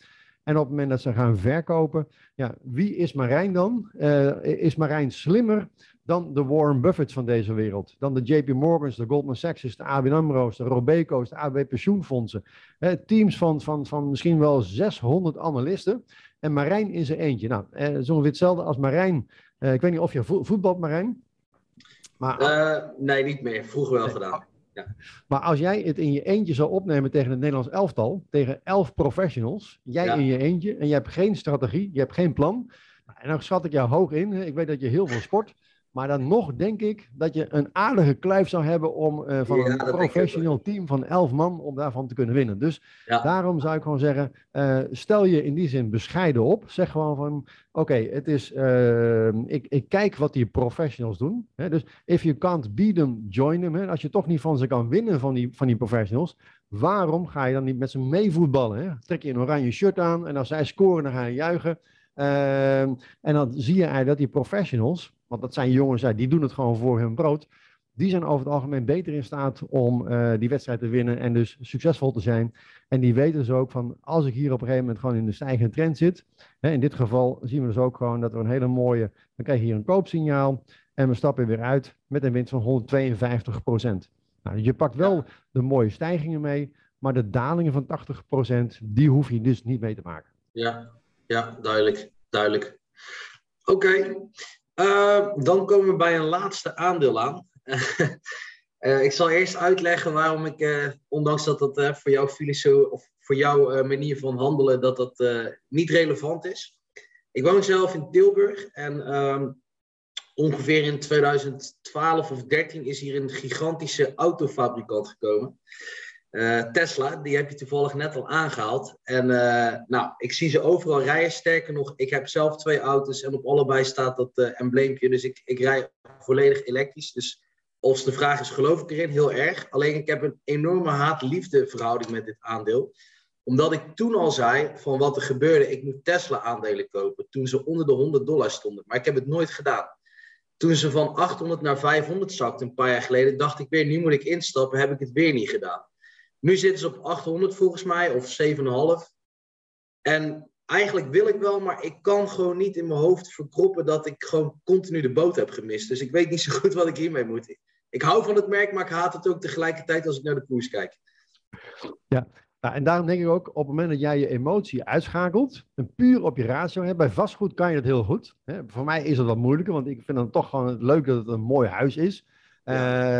En op het moment dat ze gaan verkopen, ja, wie is Marijn dan? Uh, is Marijn slimmer dan de Warren Buffetts van deze wereld? Dan de JP Morgans, de Goldman Sachs, de ABN AMRO's, de Robeco's, de AB pensioenfondsen. Uh, teams van, van, van misschien wel 600 analisten. En Marijn in zijn eentje. Nou, uh, zo ongeveer hetzelfde als Marijn. ik weet niet of je voetbalt, Marijn. Maar, nee, niet meer. Vroeger wel gedaan. Maar als jij het in je eentje zou opnemen tegen het Nederlands elftal, tegen elf professionals, jij in je eentje en je hebt geen strategie, je hebt geen plan. En dan schat ik jou hoog in. Ik weet dat je heel veel sport. Maar dan nog denk ik dat je een aardige kluif zou hebben om uh, van een professioneel team van elf man om daarvan te kunnen winnen. Dus daarom zou ik gewoon zeggen, uh, stel je in die zin bescheiden op. Zeg gewoon van, oké, het is, uh, ik, ik kijk wat die professionals doen. Hè? Dus if you can't beat them, join them. Hè? Als je toch niet van ze kan winnen van die, van die professionals, Waarom ga je dan niet met ze meevoetballen? Trek je een oranje shirt aan en als zij scoren, dan ga je juichen. Ehm, en dan zie je eigenlijk dat die professionals, want dat zijn jongens, die doen het gewoon voor hun brood. Die zijn over het algemeen beter in staat om uh, die wedstrijd te winnen en dus succesvol te zijn. En die weten dus ook van, als ik hier op een gegeven moment gewoon in de stijgende trend zit. Hè, in dit geval zien we dus ook gewoon dat we een hele mooie, dan krijg je hier een koopsignaal. En we stappen weer uit met een winst van 152 procent. Nou, je pakt wel de mooie stijgingen mee, maar de dalingen van 80 procent, die hoef je dus niet mee te maken. Ja, ja duidelijk. duidelijk. Oké, uh, dan komen we bij een laatste aandeel aan. uh, ik zal eerst uitleggen waarom ik, uh, ondanks dat dat voor jouw filosofie of voor jouw manier van handelen, dat dat niet relevant is. Ik woon zelf in Tilburg en um, ongeveer in 2012 of 13 is hier een gigantische autofabrikant gekomen. Uh, Tesla, die heb je toevallig net al aangehaald. En uh, nou, ik zie ze overal rijden. Sterker nog, ik heb zelf twee auto's en op allebei staat dat uh, embleempje. Dus ik, ik rij volledig elektrisch. Dus als de vraag is, geloof ik erin? Heel erg. Alleen ik heb een enorme haat-liefde verhouding met dit aandeel. Omdat ik toen al zei van wat er gebeurde. Ik moet Tesla aandelen kopen toen ze onder de 100 dollar stonden. Maar ik heb het nooit gedaan toen ze van 800 naar 500 zakten een paar jaar geleden, dacht ik weer, nu moet ik instappen, heb ik het weer niet gedaan. Nu zitten ze op 800 volgens mij, of 7,5. En eigenlijk wil ik wel, maar ik kan gewoon niet in mijn hoofd verkroppen dat ik gewoon continu de boot heb gemist. Dus ik weet niet zo goed wat ik hiermee moet. Ik hou van het merk, maar ik haat het ook tegelijkertijd als ik naar de koers kijk. Ja, nou, en daarom denk ik ook, op het moment dat jij je emotie uitschakelt, en puur op je ratio, bij vastgoed kan je het heel goed. Hè. Voor mij is het wat moeilijker, want ik vind het toch gewoon leuk dat het een mooi huis is. Uh,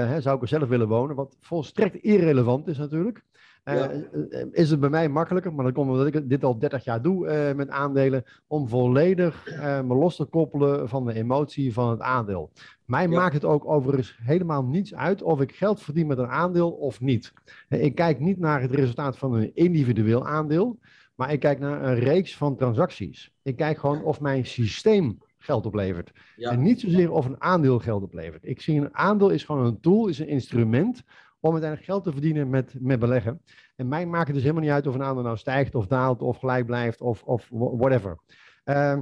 hè, zou ik er zelf willen wonen, wat volstrekt irrelevant is natuurlijk. Uh, Is het bij mij makkelijker, maar dan komt omdat ik dit al 30 jaar doe uh, met aandelen, om volledig me los te koppelen van de emotie van het aandeel. Mij ja. maakt het ook overigens helemaal niets uit of ik geld verdien met een aandeel of niet. Ik kijk niet naar het resultaat van een individueel aandeel, maar ik kijk naar een reeks van transacties. Ik kijk gewoon of mijn systeem geld oplevert. Ja. En niet zozeer of een aandeel geld oplevert. Ik zie een aandeel is gewoon een tool, is een instrument om uiteindelijk geld te verdienen met, met beleggen. En mij maakt het dus helemaal niet uit of een aandeel nou stijgt of daalt of gelijk blijft of, of whatever. Uh,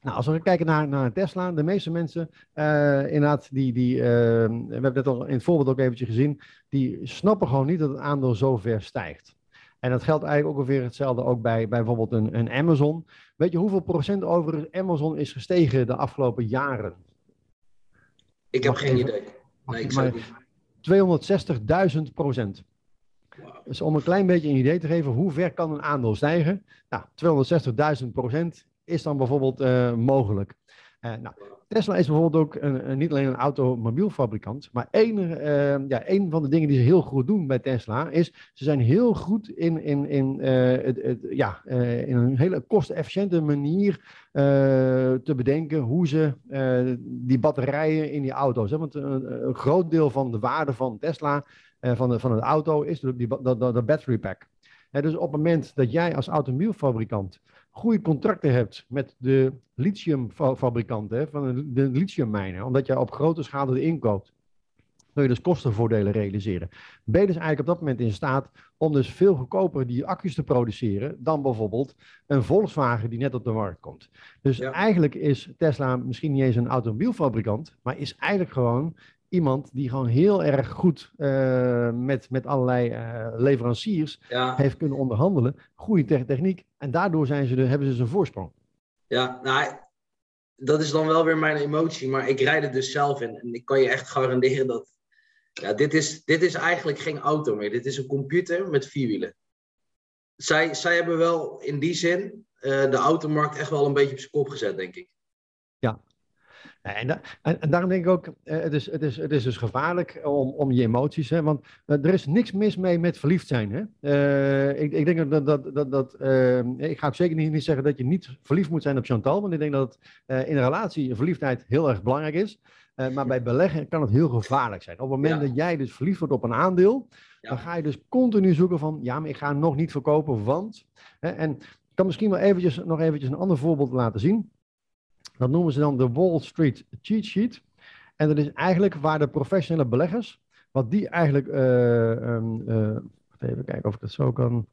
nou, als we kijken naar, naar Tesla, de meeste mensen, uh, inderdaad, die, die, uh, we hebben het al in het voorbeeld ook eventjes gezien, die snappen gewoon niet dat het aandeel zo ver stijgt. En dat geldt eigenlijk ook ongeveer hetzelfde ook bij, bij bijvoorbeeld een, een Amazon. Weet je hoeveel procent over Amazon is gestegen de afgelopen jaren? Ik heb geen idee. Nee, ik zou niet. 260.000 procent. Wow. Dus om een klein beetje een idee te geven, hoe ver kan een aandeel stijgen? Nou, 260.000 procent is dan bijvoorbeeld uh, mogelijk. Uh, nou, Tesla is bijvoorbeeld ook een, niet alleen een automobielfabrikant, maar een, uh, ja, van de dingen die ze heel goed doen bij Tesla is, ze zijn heel goed in, in, in, het, het, ja, in een hele kostenefficiënte manier te bedenken hoe ze die batterijen in die auto's, hè, want een, groot deel van de waarde van Tesla, van, de, van een auto, is de, de battery pack. dus op het moment dat jij als automobielfabrikant goede contracten hebt met de lithiumfabrikanten van de lithiummijnen, omdat je op grote schaal erin koopt, kun je dus kostenvoordelen realiseren. Ben je dus eigenlijk op dat moment in staat om dus veel goedkoper die accu's te produceren dan bijvoorbeeld een Volkswagen die net op de markt komt. Dus ja. eigenlijk is Tesla misschien niet eens een automobielfabrikant, maar is eigenlijk gewoon iemand die gewoon heel erg goed uh, met, met allerlei uh, leveranciers ja. heeft kunnen onderhandelen. Goede te techniek. En daardoor zijn ze de, hebben ze dus een voorsprong. Ja, nou, dat is dan wel weer mijn emotie. Maar ik rijd er dus zelf in. En ik kan je echt garanderen dat... Ja, dit is, dit is eigenlijk geen auto meer. Dit is een computer met vier wielen. Zij, zij hebben wel in die zin uh, de automarkt echt wel een beetje op zijn kop gezet, denk ik. Ja, en, da en, en, daarom denk ik ook, uh, het, is, het, is, het is dus gevaarlijk om, om je emoties, hè, want uh, er is niks mis mee met verliefd zijn. Hè? Uh, ik, ik denk dat, dat, dat, dat ik ga ook zeker niet, niet zeggen dat je niet verliefd moet zijn op Chantal, want ik denk dat in een relatie verliefdheid heel erg belangrijk is. maar bij beleggen kan het heel gevaarlijk zijn. Op het moment ja. dat jij dus verliefd wordt op een aandeel, ja. dan ga je dus continu zoeken van, ja, maar ik ga nog niet verkopen, want... en ik kan misschien wel eventjes, nog eventjes een ander voorbeeld laten zien. Dat noemen ze dan de Wall Street Cheat Sheet. En dat is eigenlijk waar de professionele beleggers, wat die eigenlijk um, uh, wacht even kijken of ik dat zo kan,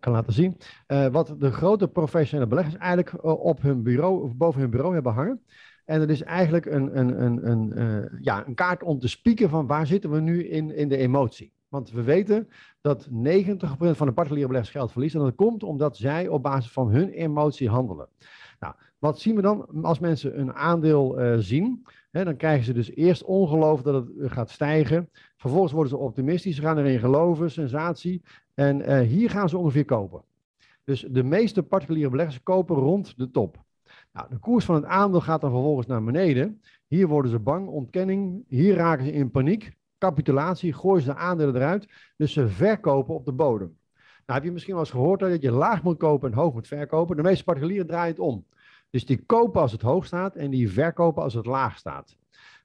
kan laten zien. Uh, wat de grote professionele beleggers eigenlijk op hun bureau of boven hun bureau hebben hangen. En dat is eigenlijk een, een, een, een, ja, een kaart om te spieken van waar zitten we nu in, in de emotie. Want we weten dat 90% van de particuliere beleggers geld verliest. En dat komt omdat zij op basis van hun emotie handelen. Nou, wat zien we dan als mensen een aandeel uh, zien? Hè, dan krijgen ze dus eerst ongeloof dat het gaat stijgen. Vervolgens worden ze optimistisch, gaan erin geloven, sensatie. En uh, hier gaan ze ongeveer kopen. Dus de meeste particuliere beleggers kopen rond de top. Nou, de koers van het aandeel gaat dan vervolgens naar beneden. Hier worden ze bang, ontkenning. Hier raken ze in paniek capitulatie, gooien ze de aandelen eruit. Dus ze verkopen op de bodem. Nou, heb je misschien wel eens gehoord dat je laag moet kopen en hoog moet verkopen. De meeste particulieren draaien het om. Dus die kopen als het hoog staat en die verkopen als het laag staat.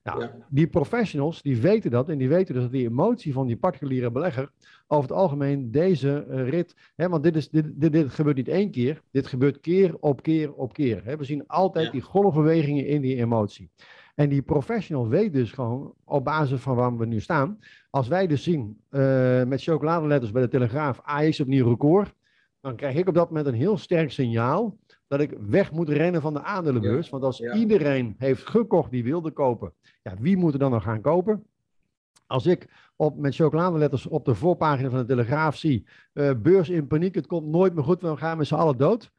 Nou, die professionals die weten dat en die weten dus dat die emotie van die particuliere belegger over het algemeen deze uh, rit, hè, want dit, is, dit, dit, dit, gebeurt niet één keer, dit gebeurt keer op keer op keer. Hè. We zien altijd ja. die golfbewegingen in die emotie. En die professional weet dus gewoon, op basis van waar we nu staan, als wij dus zien uh, met chocoladeletters bij de Telegraaf, AX opnieuw record, dan krijg ik op dat moment een heel sterk signaal dat ik weg moet rennen van de aandelenbeurs. Ja. Want als ja. iedereen heeft gekocht die wilde kopen, ja, wie moet er dan nog gaan kopen? Als ik op, met chocoladeletters op de voorpagina van de Telegraaf zie, uh, beurs in paniek, het komt nooit meer goed, we gaan met z'n allen dood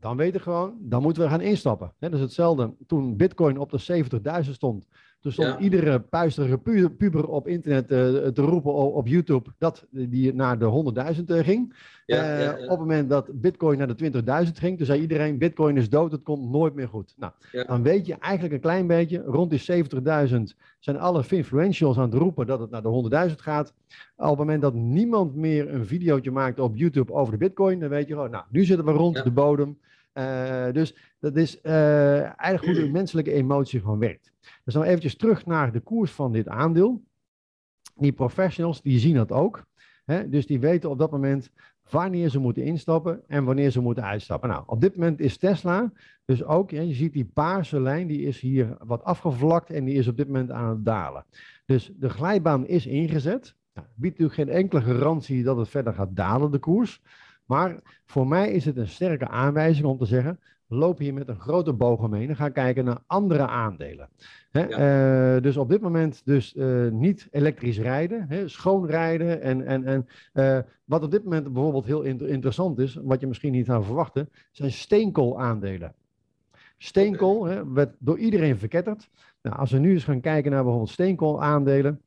dan weten we gewoon, dan moeten we gaan instappen. He, dat is hetzelfde toen Bitcoin op de 70.000 stond. Stond ja. iedere puisterige pu puber op internet uh, te roepen op, YouTube dat die naar de 100.000 uh, ging. Ja, ja, op het moment dat Bitcoin naar de 20.000 ging, toen zei iedereen: Bitcoin is dood, het komt nooit meer goed. Nou, dan weet je eigenlijk een klein beetje, rond die 70.000 zijn alle influentials aan het roepen dat het naar de 100.000 gaat. Op het moment dat niemand meer een videootje maakt op YouTube over de Bitcoin, dan weet je gewoon, nou, nu zitten we rond de bodem. Uh, dus dat is uh, eigenlijk hoe de menselijke emotie gewoon werkt. Dus dan eventjes terug naar de koers van dit aandeel. Die professionals, die zien dat ook. Hè? Dus die weten op dat moment wanneer ze moeten instappen en wanneer ze moeten uitstappen. Nou, op dit moment is Tesla dus ook, ja, je ziet die paarse lijn, die is hier wat afgevlakt en die is op dit moment aan het dalen. Dus de glijbaan is ingezet. Nou, biedt natuurlijk geen enkele garantie dat het verder gaat dalen, de koers. Maar voor mij is het een sterke aanwijzing om te zeggen, loop hier met een grote boog omheen en ga kijken naar andere aandelen. Hè? Ja. Uh, dus op dit moment dus uh, niet elektrisch rijden, hè? schoon rijden. En, en, en uh, wat op dit moment bijvoorbeeld heel inter interessant is, wat je misschien niet zou verwachten, zijn steenkoolaandelen. Steenkool okay. hè, werd door iedereen verketterd. Nou, als we nu eens gaan kijken naar bijvoorbeeld steenkoolaandelen.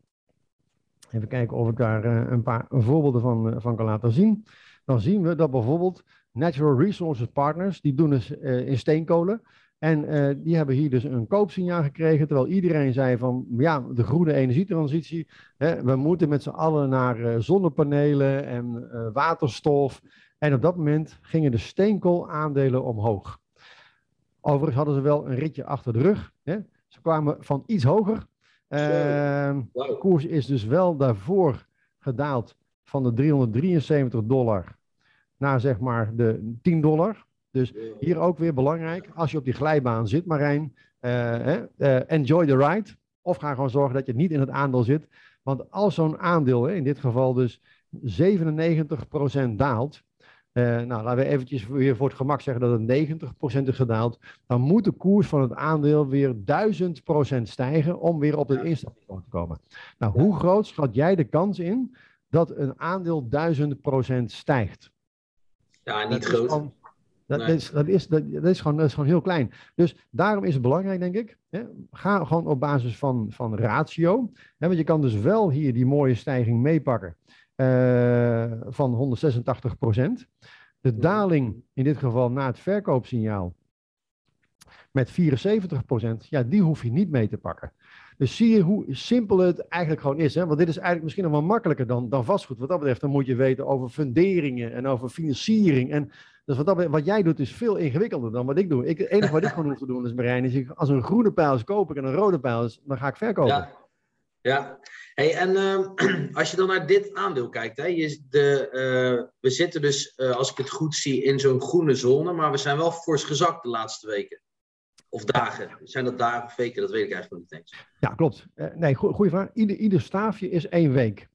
Even kijken of ik daar een paar voorbeelden van, van kan laten zien dan zien we dat bijvoorbeeld Natural Resources Partners, die doen dus uh, in steenkolen. En uh, die hebben hier dus een koopsignaal gekregen, terwijl iedereen zei van ja, de groene energietransitie, hè, we moeten met z'n allen naar uh, zonnepanelen en waterstof. En op dat moment gingen de steenkoolaandelen omhoog. Overigens hadden ze wel een ritje achter de rug. Hè. Ze kwamen van iets hoger. Ehm. De koers is dus wel daarvoor gedaald van de 373 dollar naar zeg maar de 10 dollar. Dus hier ook weer belangrijk, als je op die glijbaan zit, Marijn, uh, uh, enjoy the ride. Of ga gewoon zorgen dat je niet in het aandeel zit. Want als zo'n aandeel, in dit geval dus 97% daalt, uh, nou, laten we eventjes weer voor het gemak zeggen dat het 90% is gedaald. Dan moet de koers van het aandeel weer 1000% stijgen om weer op het instapniveau te komen. Nou, hoe groot schat jij de kans in dat een aandeel 1000% stijgt? Ja, niet dat groot. Is gewoon, dat, nee. is, dat, is, dat, dat, is gewoon, dat is gewoon heel klein. Dus daarom is het belangrijk, denk ik. Hè, ga gewoon op basis van, van ratio. Hè, want je kan dus wel hier die mooie stijging meepakken uh, van 186% De daling, in dit geval na het verkoopsignaal, met 74% ja, die hoef je niet mee te pakken. Dus zie je hoe simpel het eigenlijk gewoon is. Hè? Want dit is eigenlijk misschien nog wel makkelijker dan, dan vastgoed. Wat dat betreft, dan moet je weten over funderingen en over financiering. En dus wat, dat, wat jij doet is veel ingewikkelder dan wat ik doe. Ik, het enige wat ik gewoon hoef te doen is, Marijn, is als een groene pijl is koop ik en een rode pijl is, dan ga ik verkopen. Ja, ja. Hey, en uh, als je dan naar dit aandeel kijkt, hè, je, de, uh, we zitten dus, uh, als ik het goed zie, in zo'n groene zone, maar we zijn wel fors gezakt de laatste weken. Of dagen? Zijn dat dagen of weken? Dat weet ik eigenlijk niet eens. Ja, klopt. Uh, nee, go goede vraag. Ieder, ieder staafje is één week.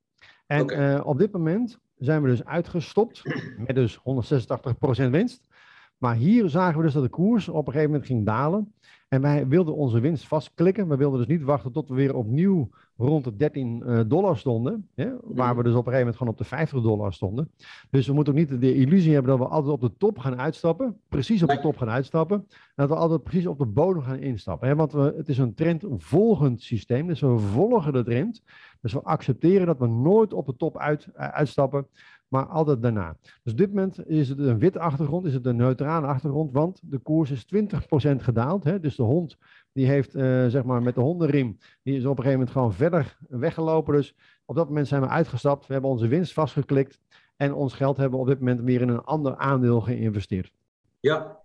En op dit moment zijn we dus uitgestopt met dus 186% winst. Maar hier zagen we dus dat de koers op een gegeven moment ging dalen. En wij wilden onze winst vastklikken. We wilden dus niet wachten tot we weer opnieuw rond de 13 uh, eh, dollar stonden. Hè, waar we dus op een gegeven moment gewoon op de 50 dollar stonden. Dus we moeten ook niet de illusie hebben dat we altijd op de top gaan uitstappen. Precies op de top gaan uitstappen. En dat we altijd precies op de bodem gaan instappen. Hè, want we, het is een trendvolgend systeem. Dus we volgen de trend. Dus we accepteren dat we nooit op de top uit, uh, uitstappen maar altijd daarna. Dus op dit moment is het een witte achtergrond, is het een neutrale achtergrond, want de koers is 20% gedaald. Hè? Dus de hond die heeft, uh, zeg maar, met de hondenriem, die is op een gegeven moment gewoon verder weggelopen. Dus op dat moment zijn we uitgestapt, we hebben onze winst vastgeklikt en ons geld hebben we op dit moment weer in een ander aandeel geïnvesteerd. Ja,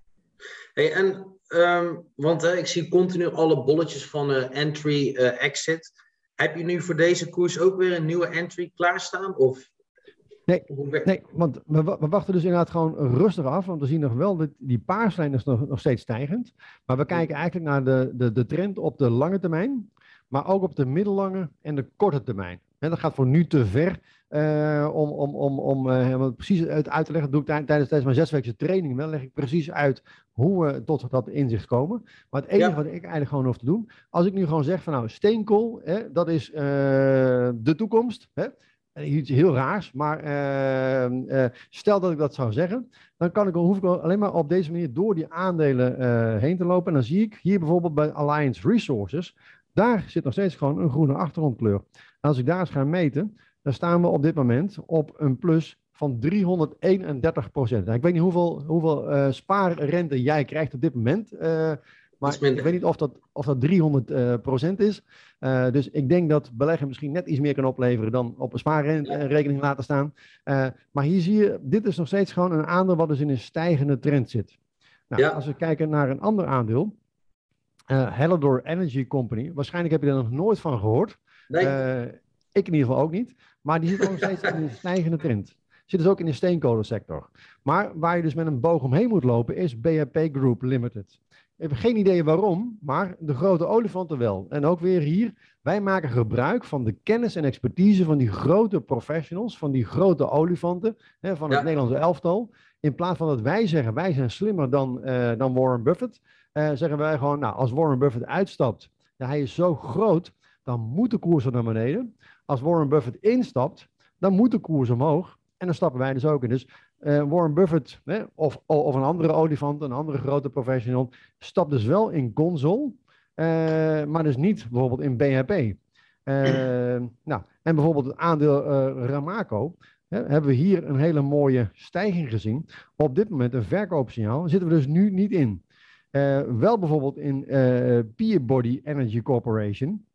hey, en um, want ik zie continu alle bolletjes van uh, entry, uh, exit. Heb je nu voor deze koers ook weer een nieuwe entry klaarstaan? Of Nee, nee want we, we, wachten dus inderdaad gewoon rustig af. Want we zien nog wel dat die paarslijn is nog, nog steeds stijgend. Maar we kijken eigenlijk naar de, de, de trend op de lange termijn. Maar ook op de middellange en de korte termijn. En dat gaat voor nu te ver uh, om, om, om, om uh, precies uit, uit te leggen. Dat doe ik tijdens, tijdens mijn zesweekse training wel. leg ik precies uit hoe we tot dat inzicht komen. Maar het enige wat ik eigenlijk gewoon hoef te doen. Als ik nu gewoon zeg van nou steenkool, hè, dat is uh, de toekomst. Hè, iets heel raars, maar uh, uh, stel dat ik dat zou zeggen, dan kan ik, hoef ik alleen maar op deze manier door die aandelen uh, heen te lopen. En dan zie ik hier bijvoorbeeld bij Alliance Resources, daar zit nog steeds gewoon een groene achtergrondkleur. Als ik daar eens ga meten, dan staan we op dit moment op een plus van 331 procent. Nou, ik weet niet hoeveel, hoeveel spaarrente jij krijgt op dit moment. Maar ik weet niet of dat, of dat 300 uh, procent is. Uh, dus ik denk dat beleggen misschien net iets meer kan opleveren dan op een spaarrekening laten staan. Uh, maar hier zie je, dit is nog steeds gewoon een aandeel wat dus in een stijgende trend zit. Nou, ja. Als we kijken naar een ander aandeel, Hellador Energy Company. Waarschijnlijk heb je er nog nooit van gehoord. Nee. ik in ieder geval ook niet. Maar die zit nog steeds in een stijgende trend. Zit dus ook in de steenkolensector. Maar waar je dus met een boog omheen moet lopen is BHP Group Limited. Ik heb geen idee waarom, maar de grote olifanten wel. En ook weer hier, wij maken gebruik van de kennis en expertise van die grote professionals, van die grote olifanten, hè, van het Nederlandse elftal. In plaats van dat wij zeggen, wij zijn slimmer dan, uh, dan Warren Buffett, uh, zeggen wij gewoon, nou, als Warren Buffett uitstapt, ja, hij is zo groot, dan moet de koers naar beneden. Als Warren Buffett instapt, dan moet de koers omhoog. En dan stappen wij dus ook in. Dus uh, Warren Buffett hè, of, of een andere olifant, een andere grote professional, stapt dus wel in Gonzol, uh, maar dus niet bijvoorbeeld in BHP. Uh, nou, en bijvoorbeeld het aandeel Ramaco, hè, hebben we hier een hele mooie stijging gezien. Op dit moment een verkoopsignaal, zitten we dus nu niet in. wel bijvoorbeeld in Peabody Energy Corporation.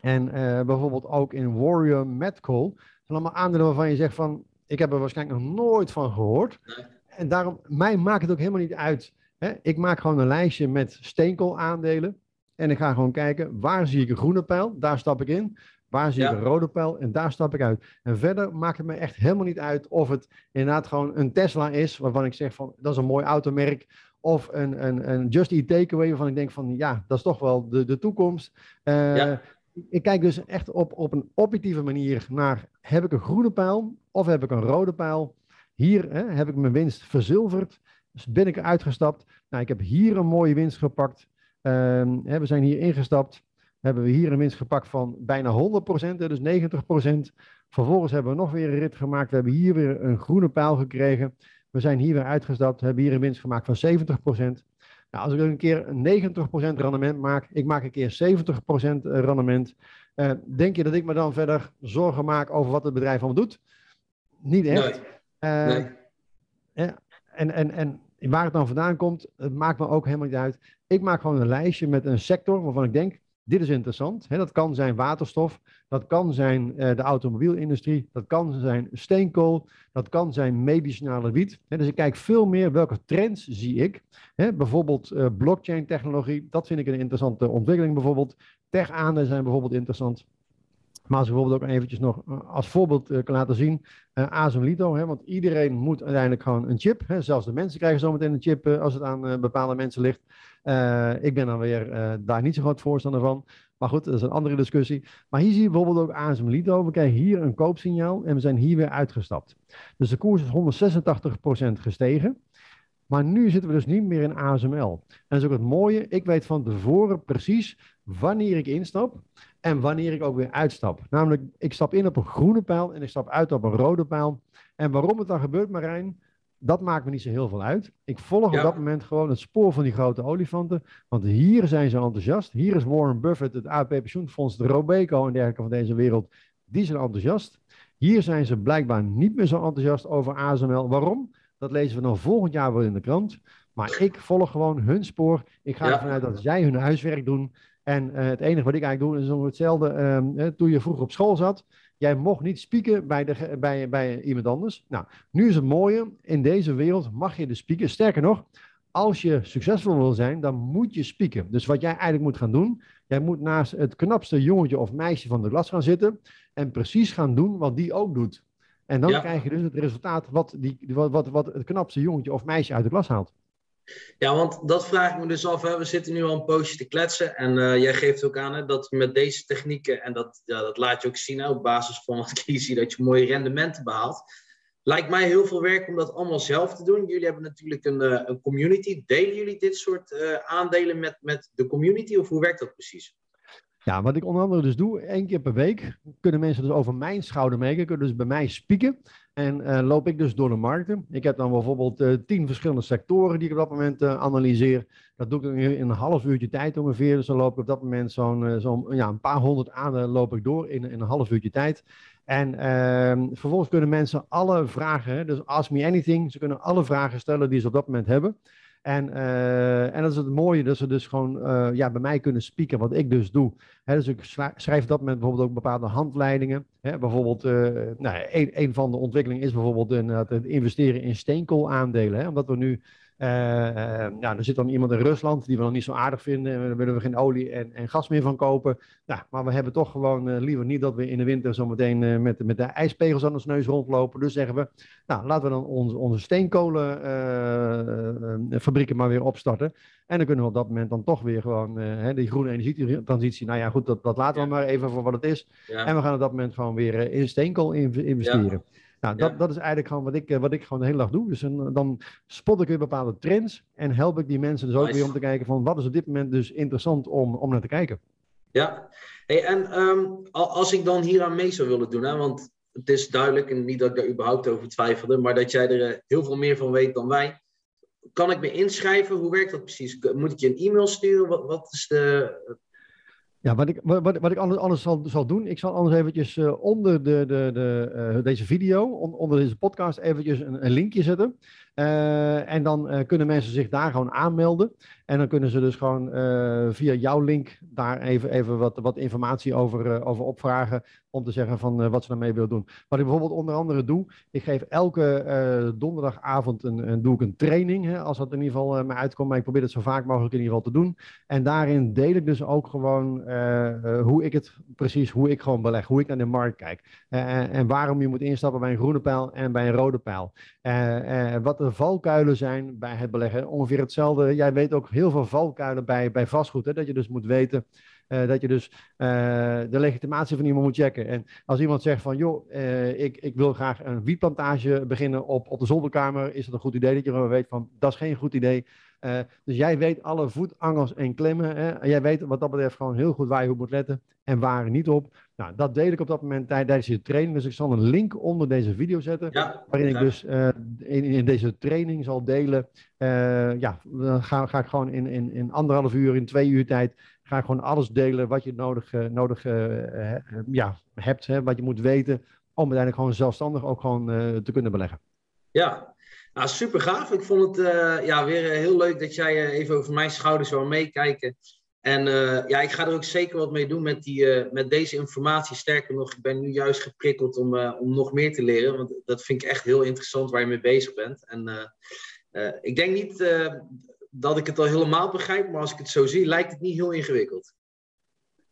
En bijvoorbeeld ook in Warrior Metcoal. Dat zijn allemaal aandelen waarvan je zegt van, ik heb er waarschijnlijk nog nooit van gehoord. En daarom, mij maakt het ook helemaal niet uit. Hè? Ik maak gewoon een lijstje met steenkoolaandelen. En ik ga gewoon kijken, waar zie ik een groene pijl? Daar stap ik in. Waar zie ik een rode pijl? En daar stap ik uit. En verder maakt het me echt helemaal niet uit of het inderdaad gewoon een Tesla is, waarvan ik zeg van, dat is een mooi automerk. Of een, een, een Just Eat Takeaway, waarvan ik denk van, ja, dat is toch wel de, de toekomst. Uh, ja ik kijk dus echt op, op een objectieve manier naar, heb ik een groene pijl of heb ik een rode pijl? Hier hè, heb ik mijn winst verzilverd, dus ben ik eruit gestapt. Nou, ik heb hier een mooie winst gepakt. Um, hè, we zijn hier ingestapt, hebben we hier een winst gepakt van bijna 100%, dus 90%. Vervolgens hebben we nog weer een rit gemaakt, we hebben hier weer een groene pijl gekregen. We zijn hier weer uitgestapt, hebben hier een winst gemaakt van 70%. Nou, als ik een keer 90% rendement maak, ik maak een keer 70% eh, rendement. Uh, denk je dat ik me dan verder zorgen maak over wat het bedrijf allemaal doet? Niet echt. Nee. Uh, nee. En, en, en waar het dan vandaan komt, het maakt me ook helemaal niet uit. Ik maak gewoon een lijstje met een sector waarvan ik denk, dit is interessant. dat kan zijn waterstof, dat kan zijn uh, de automobielindustrie, dat kan zijn steenkool, dat kan zijn medicinale wiet. dus ik kijk veel meer welke trends zie ik. bijvoorbeeld uh, blockchain technologie, dat vind ik een interessante ontwikkeling bijvoorbeeld. Tech-aandelen zijn bijvoorbeeld interessant. Maar als bijvoorbeeld ook eventjes nog eh, als voorbeeld uh, kan laten zien, uh, Azumlito, hè, want iedereen moet uiteindelijk gewoon een chip. Hè, zelfs de mensen krijgen zometeen een chip als het aan bepaalde mensen ligt. ik ben dan weer daar niet zo groot voorstander van. Maar goed, dat is een andere discussie. Maar hier zie je bijvoorbeeld ook ASM Lito. We krijgen hier een koopsignaal en we zijn hier weer uitgestapt. Dus de koers is 186% gestegen. Maar nu zitten we dus niet meer in ASML. En dat is ook het mooie. Ik weet van tevoren precies wanneer ik instap en wanneer ik ook weer uitstap. Namelijk, ik stap in op een groene pijl en ik stap uit op een rode pijl. En waarom het dan gebeurt, Marijn, dat maakt me niet zo heel veel uit. Ik volg op dat moment gewoon het spoor van die grote olifanten. Want hier zijn ze enthousiast. Hier is Warren Buffett, het AP Pensioenfonds, de Robeco en dergelijke van deze wereld. Die zijn enthousiast. Hier zijn ze blijkbaar niet meer zo enthousiast over ASML. Waarom? Dat lezen we dan volgend jaar wel in de krant. Maar ik volg gewoon hun spoor. Ik ga ervan uit dat zij hun huiswerk doen. En uh, het enige wat ik eigenlijk doe is om hetzelfde. Uh, toen je vroeger op school zat, jij mocht niet spieken bij, de, bij, bij iemand anders. Nou, nu is het mooie, in deze wereld mag je de spieken. Sterker nog, als je succesvol wil zijn, dan moet je spieken. Dus wat jij eigenlijk moet gaan doen, jij moet naast het knapste jongetje of meisje van de klas gaan zitten en precies gaan doen wat die ook doet. En dan krijg je dus het resultaat wat, die, wat, wat, wat het knapste jongetje of meisje uit de klas haalt. Ja, want dat vraag ik me dus af. Hè. We zitten nu al een poosje te kletsen. En uh, jij geeft ook aan hè, dat met deze technieken, en dat, ja, dat laat je ook zien hè, op basis van wat ik zie, dat je mooie rendementen behaalt. Lijkt mij heel veel werk om dat allemaal zelf te doen. Jullie hebben natuurlijk een, uh, een community. Delen jullie dit soort uh, aandelen met, met de community of hoe werkt dat precies? Ja, wat ik onder andere dus doe, één keer per week kunnen mensen dus over mijn schouder meekijken, kunnen dus bij mij spieken. En uh, loop ik dus door de markten. Ik heb dan bijvoorbeeld uh, tien verschillende sectoren die ik op dat moment uh, analyseer. Dat doe ik in een half uurtje tijd ongeveer. Dus dan loop ik op dat moment zo'n zo ja, een paar honderd aandelen loop ik door in, in een half uurtje tijd. En ehm, vervolgens kunnen mensen alle vragen, dus ask me anything, ze kunnen alle vragen stellen die ze op dat moment hebben. En, uh, en dat is het mooie, dat ze dus gewoon uh, ja, bij mij kunnen spieken, wat ik dus doe. Dus ik schrijf dat met bijvoorbeeld ook bepaalde handleidingen. Bijvoorbeeld, uh, nou, een, van de ontwikkelingen is bijvoorbeeld het investeren in steenkoolaandelen. Omdat we nu uh, ja, er zit dan iemand in Rusland die we nog niet zo aardig vinden. En daar willen we geen olie en, en gas meer van kopen. Ja, maar we hebben toch gewoon uh, liever niet dat we in de winter zometeen met, met de ijspegels aan ons neus rondlopen. Dus zeggen we, nou laten we dan onze, onze steenkolenfabrieken maar weer opstarten. En dan kunnen we op dat moment dan toch weer gewoon die groene energietransitie. Nou ja, goed, dat, dat laten we maar even voor wat het is. Ja. En we gaan op dat moment gewoon weer in steenkool investeren. Ja. Nou, dat, ja. dat is eigenlijk gewoon wat ik, wat ik gewoon de hele dag doe. Dus een, dan spot ik weer bepaalde trends en help ik die mensen dus ook nice. weer om te kijken van wat is op dit moment dus interessant om, om naar te kijken. Ja, hey, en um, als ik dan hier aan mee zou willen doen, hè, want het is duidelijk, en niet dat ik daar überhaupt over twijfelde, maar dat jij er heel veel meer van weet dan wij. Kan ik me inschrijven? Hoe werkt dat precies? Moet ik je een e-mail sturen? Wat, wat is de, ja, wat ik, wat, wat ik anders, anders zal, zal doen, ik zal anders eventjes uh, onder de, de, de, uh, deze video, on, onder deze podcast, eventjes een, linkje zetten. Uh, en dan kunnen mensen zich daar gewoon aanmelden. En dan kunnen ze dus gewoon via jouw link daar even, even wat, wat informatie over, over opvragen. Om te zeggen van wat ze daarmee willen doen. Wat ik bijvoorbeeld onder andere doe, ik geef elke donderdagavond een, een, doe ik een training. Hè, als dat in ieder geval me uitkomt. Maar ik probeer het zo vaak mogelijk in ieder geval te doen. En daarin deel ik dus ook gewoon hoe ik het precies, hoe ik gewoon beleg, hoe ik naar de markt kijk. En waarom je moet instappen bij een groene pijl en bij een rode pijl. Wat de valkuilen zijn bij het beleggen. Ongeveer hetzelfde. Jij weet ook heel veel valkuilen bij, bij vastgoed. Hè, dat je dus moet weten. dat je dus de legitimatie van iemand moet checken. En als iemand zegt van, joh, ik, ik wil graag een wietplantage beginnen op, op de zolderkamer, is dat een goed idee dat je gewoon weet van, dat is geen goed idee. Uh, dus jij weet alle voetangels en klimmen. Hè? Jij weet wat dat betreft gewoon heel goed waar je op moet letten en waar niet op. Nou, dat deel ik op dat moment tijdens je training. Dus ik zal een link onder deze video zetten. Ja, waarin ik dus uh, in, in, deze training zal delen. Uh, ja, dan ga, ga, ik gewoon in, in, in anderhalf uur, in twee uur tijd. Ga ik gewoon alles delen wat je nodig, nodig ja, hebt. Hè? Wat je moet weten om uiteindelijk gewoon zelfstandig ook gewoon te kunnen beleggen. Ja, super gaaf. Ik vond het uh, ja, weer heel leuk dat jij uh, even over mijn schouders wou meekijken. En ja, ik ga er ook zeker wat mee doen met, die, met deze informatie. Sterker nog, ik ben nu juist geprikkeld om, om nog meer te leren. Want dat vind ik echt heel interessant waar je mee bezig bent. En ik denk niet dat ik het al helemaal begrijp, maar als ik het zo zie, lijkt het niet heel ingewikkeld.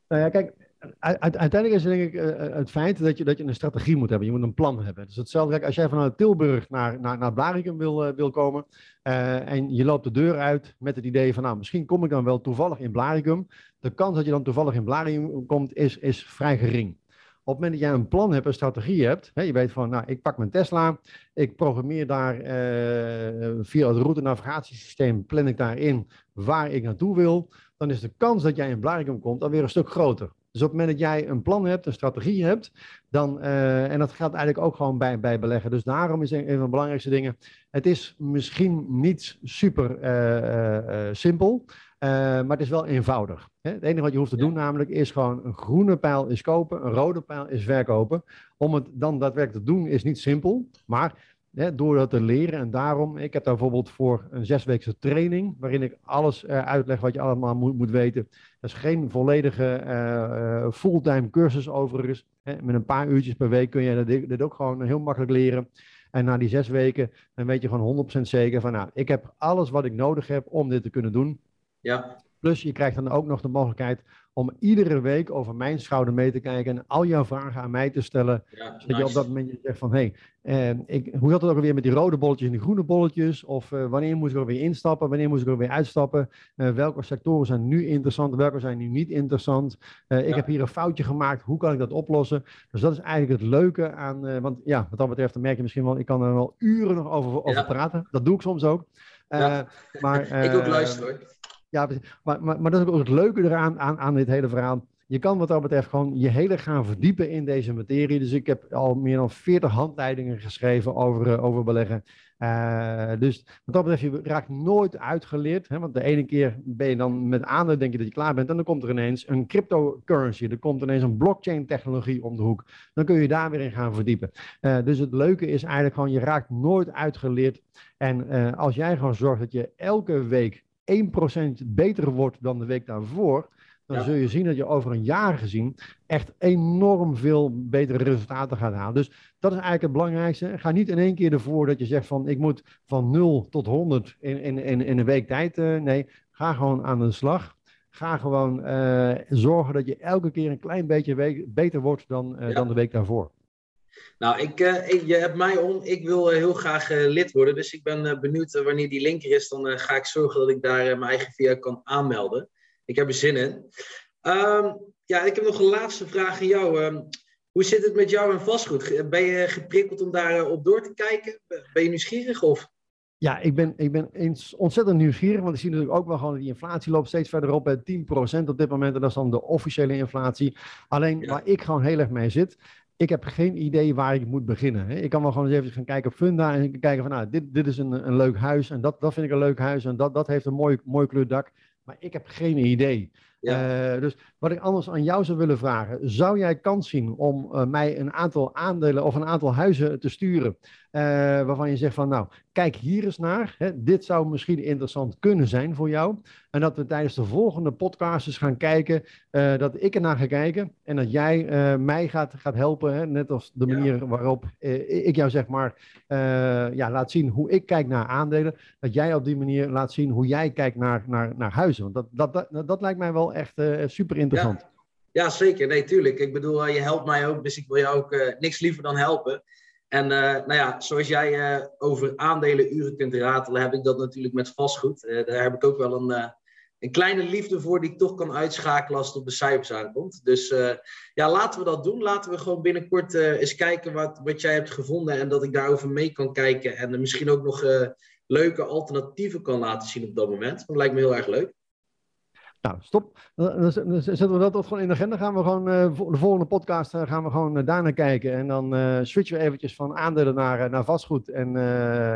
Nou ja, kijk, uiteindelijk is het denk ik het feit dat je, dat je een strategie moet hebben. Je moet een plan hebben. Dus hetzelfde, als jij vanuit Tilburg naar, naar, naar Blaricum wil, wil komen en je loopt de deur uit met het idee van, nou, misschien kom ik dan wel toevallig in Blaricum. De kans dat je dan toevallig in Blaricum komt is, is vrij gering. Op het moment dat jij een plan hebt, een strategie hebt, hè, je weet van, nou, ik pak mijn Tesla, ik programmeer daar via het route navigatiesysteem, plan ik daarin waar ik naartoe wil, dan is de kans dat jij in Blaricum komt alweer een stuk groter. Dus op het moment dat jij een plan hebt, een strategie hebt, dan, uh, en dat geldt eigenlijk ook gewoon bij, bij beleggen. Dus daarom is een, van de belangrijkste dingen, het is misschien niet super uh, simpel, uh, maar het is wel eenvoudig. Hè? Het enige wat je hoeft te doen namelijk is gewoon een groene pijl is kopen, een rode pijl is verkopen. Om het dan daadwerkelijk te doen is niet simpel, maar hè, door dat te leren en daarom, ik heb daar bijvoorbeeld voor een zesweekse training, waarin ik alles uh, uitleg wat je allemaal moet, moet weten. Dat is geen volledige uh, fulltime cursus overigens. Hè? Met een paar uurtjes per week kun je dit, dit ook gewoon heel makkelijk leren. En na die zes weken, dan weet je gewoon 100% zeker van, nou, ik heb alles wat ik nodig heb om dit te kunnen doen. Ja. Plus je krijgt dan ook nog de mogelijkheid om iedere week over mijn schouder mee te kijken en al jouw vragen aan mij te stellen. Ja, zodat je op dat moment zegt van, hé, hey, eh, ik, hoe zat het ook alweer met die rode bolletjes en die groene bolletjes? Of uh, wanneer moet ik er weer instappen? Wanneer moet ik er weer uitstappen? Uh, welke sectoren zijn nu interessant? Welke zijn nu niet interessant? Uh, ik heb hier een foutje gemaakt. Hoe kan ik dat oplossen? Dus dat is eigenlijk het leuke aan, want ja, wat dat betreft, dan merk je misschien wel, ik kan er wel uren nog over, over praten. Dat doe ik soms ook. maar, ik ook luisteren hoor. Ja, maar, maar, maar dat is ook het leuke eraan aan, aan dit hele verhaal. Je kan wat dat betreft gewoon je hele gaan verdiepen in deze materie. Dus ik heb al meer dan 40 handleidingen geschreven over, uh, over beleggen. Uh, dus wat dat betreft, je raakt nooit uitgeleerd. Hè? Want de ene keer ben je dan met aandelen, denk je dat je klaar bent. En dan komt er ineens een cryptocurrency. Er komt ineens een blockchain technologie om de hoek. Dan kun je daar weer in gaan verdiepen. Uh, dus het leuke is eigenlijk gewoon, je raakt nooit uitgeleerd. En als jij gewoon zorgt dat je elke week 1% beter wordt dan de week daarvoor, dan zul je zien dat je over een jaar gezien echt enorm veel betere resultaten gaat halen. Dus dat is eigenlijk het belangrijkste. Ga niet in één keer ervoor dat je zegt van ik moet van 0 tot 100 in, in, in, in een week tijd. Uh, nee, ga gewoon aan de slag. Ga gewoon uh, zorgen dat je elke keer een klein beetje beter wordt dan, uh, ja. dan de week daarvoor. Nou, ik, uh, ik, je hebt mij om. Ik wil uh, heel graag uh, lid worden. Dus ik ben benieuwd wanneer die link er is. Dan ga ik zorgen dat ik daar mijn eigen via kan aanmelden. Ik heb er zin in. Um, ja, ik heb nog een laatste vraag aan jou. Um, hoe zit het met jou en vastgoed? Ben je geprikkeld om daar op door te kijken? Ben je nieuwsgierig of? Ja, ik ben, ik ben ontzettend nieuwsgierig, want ik zie natuurlijk ook wel gewoon dat die inflatie loopt steeds verder op, 10% op dit moment, en dat is dan de officiële inflatie. Alleen ja. waar ik gewoon heel erg mee zit, ik heb geen idee waar ik moet beginnen. Ik kan wel gewoon eens even gaan kijken op Funda en kijken van, nou, dit, dit is een, een leuk huis en dat, dat vind ik een leuk huis en dat, dat heeft een mooi, mooi kleurdak. Maar ik heb geen idee. Ja. Uh, dus wat ik anders aan jou zou willen vragen, zou jij kans zien om uh, mij een aantal aandelen of een aantal huizen te sturen, uh, waarvan je zegt van nou, kijk hier eens naar, hè, dit zou misschien interessant kunnen zijn voor jou. En dat we tijdens de volgende podcast eens gaan kijken, dat ik er naar ga kijken en dat jij mij gaat, gaat helpen, hè, net als de manier ja. waarop ik jou zeg maar ja, laat zien hoe ik kijk naar aandelen, dat jij op die manier laat zien hoe jij kijkt naar, naar, naar huizen. Want dat, dat, dat, dat lijkt mij wel echt super interessant. Ja. Ja, zeker. Nee, tuurlijk. Ik bedoel, je helpt mij ook, dus ik wil jou ook uh, niks liever dan helpen. En uh, nou ja, zoals jij uh, over aandelen uren kunt ratelen, heb ik dat natuurlijk met vastgoed. daar heb ik ook wel een, een kleine liefde voor die ik toch kan uitschakelen als het op de cijfers aankomt. Dus ja, laten we dat doen. Laten we gewoon binnenkort eens kijken wat, wat jij hebt gevonden en dat ik daarover mee kan kijken. En misschien ook nog leuke alternatieven kan laten zien op dat moment. Dat lijkt me heel erg leuk. Nou, stop. Dan, zetten we dat gewoon in de agenda. Gaan we gewoon uh, de volgende podcast uh, gaan we gewoon uh, daarnaar kijken. En dan switchen we eventjes van aandelen naar, naar vastgoed. En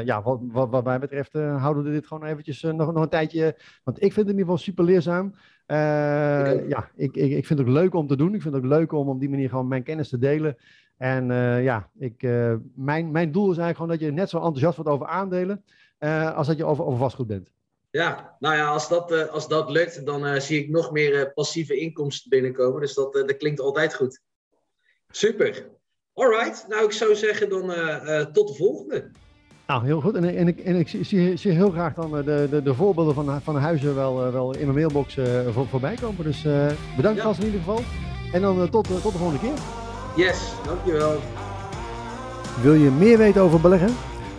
ja, wat, wat, wat, mij betreft houden we dit gewoon eventjes nog, nog een tijdje. Want ik vind het in ieder geval super leerzaam. ja, ik, ik, ik vind het ook leuk om te doen. Ik vind het ook leuk om op die manier gewoon mijn kennis te delen. En ja, ik, mijn, mijn doel is eigenlijk gewoon dat je net zo enthousiast wordt over aandelen. als dat je over, over vastgoed bent. Ja, nou ja, als dat, uh, als dat lukt, dan uh, zie ik nog meer uh, passieve inkomsten binnenkomen. Dus dat, dat klinkt altijd goed. Super. Alright, nou ik zou zeggen dan tot de volgende. Nou, heel goed. En, en, ik, en ik zie, zie heel graag dan de, de, de voorbeelden van, van huizen wel, wel in mijn mailbox voor, voorbij komen. Dus bedankt ja. vast in ieder geval. En dan tot, tot de volgende keer. Yes, dankjewel. Wil je meer weten over beleggen?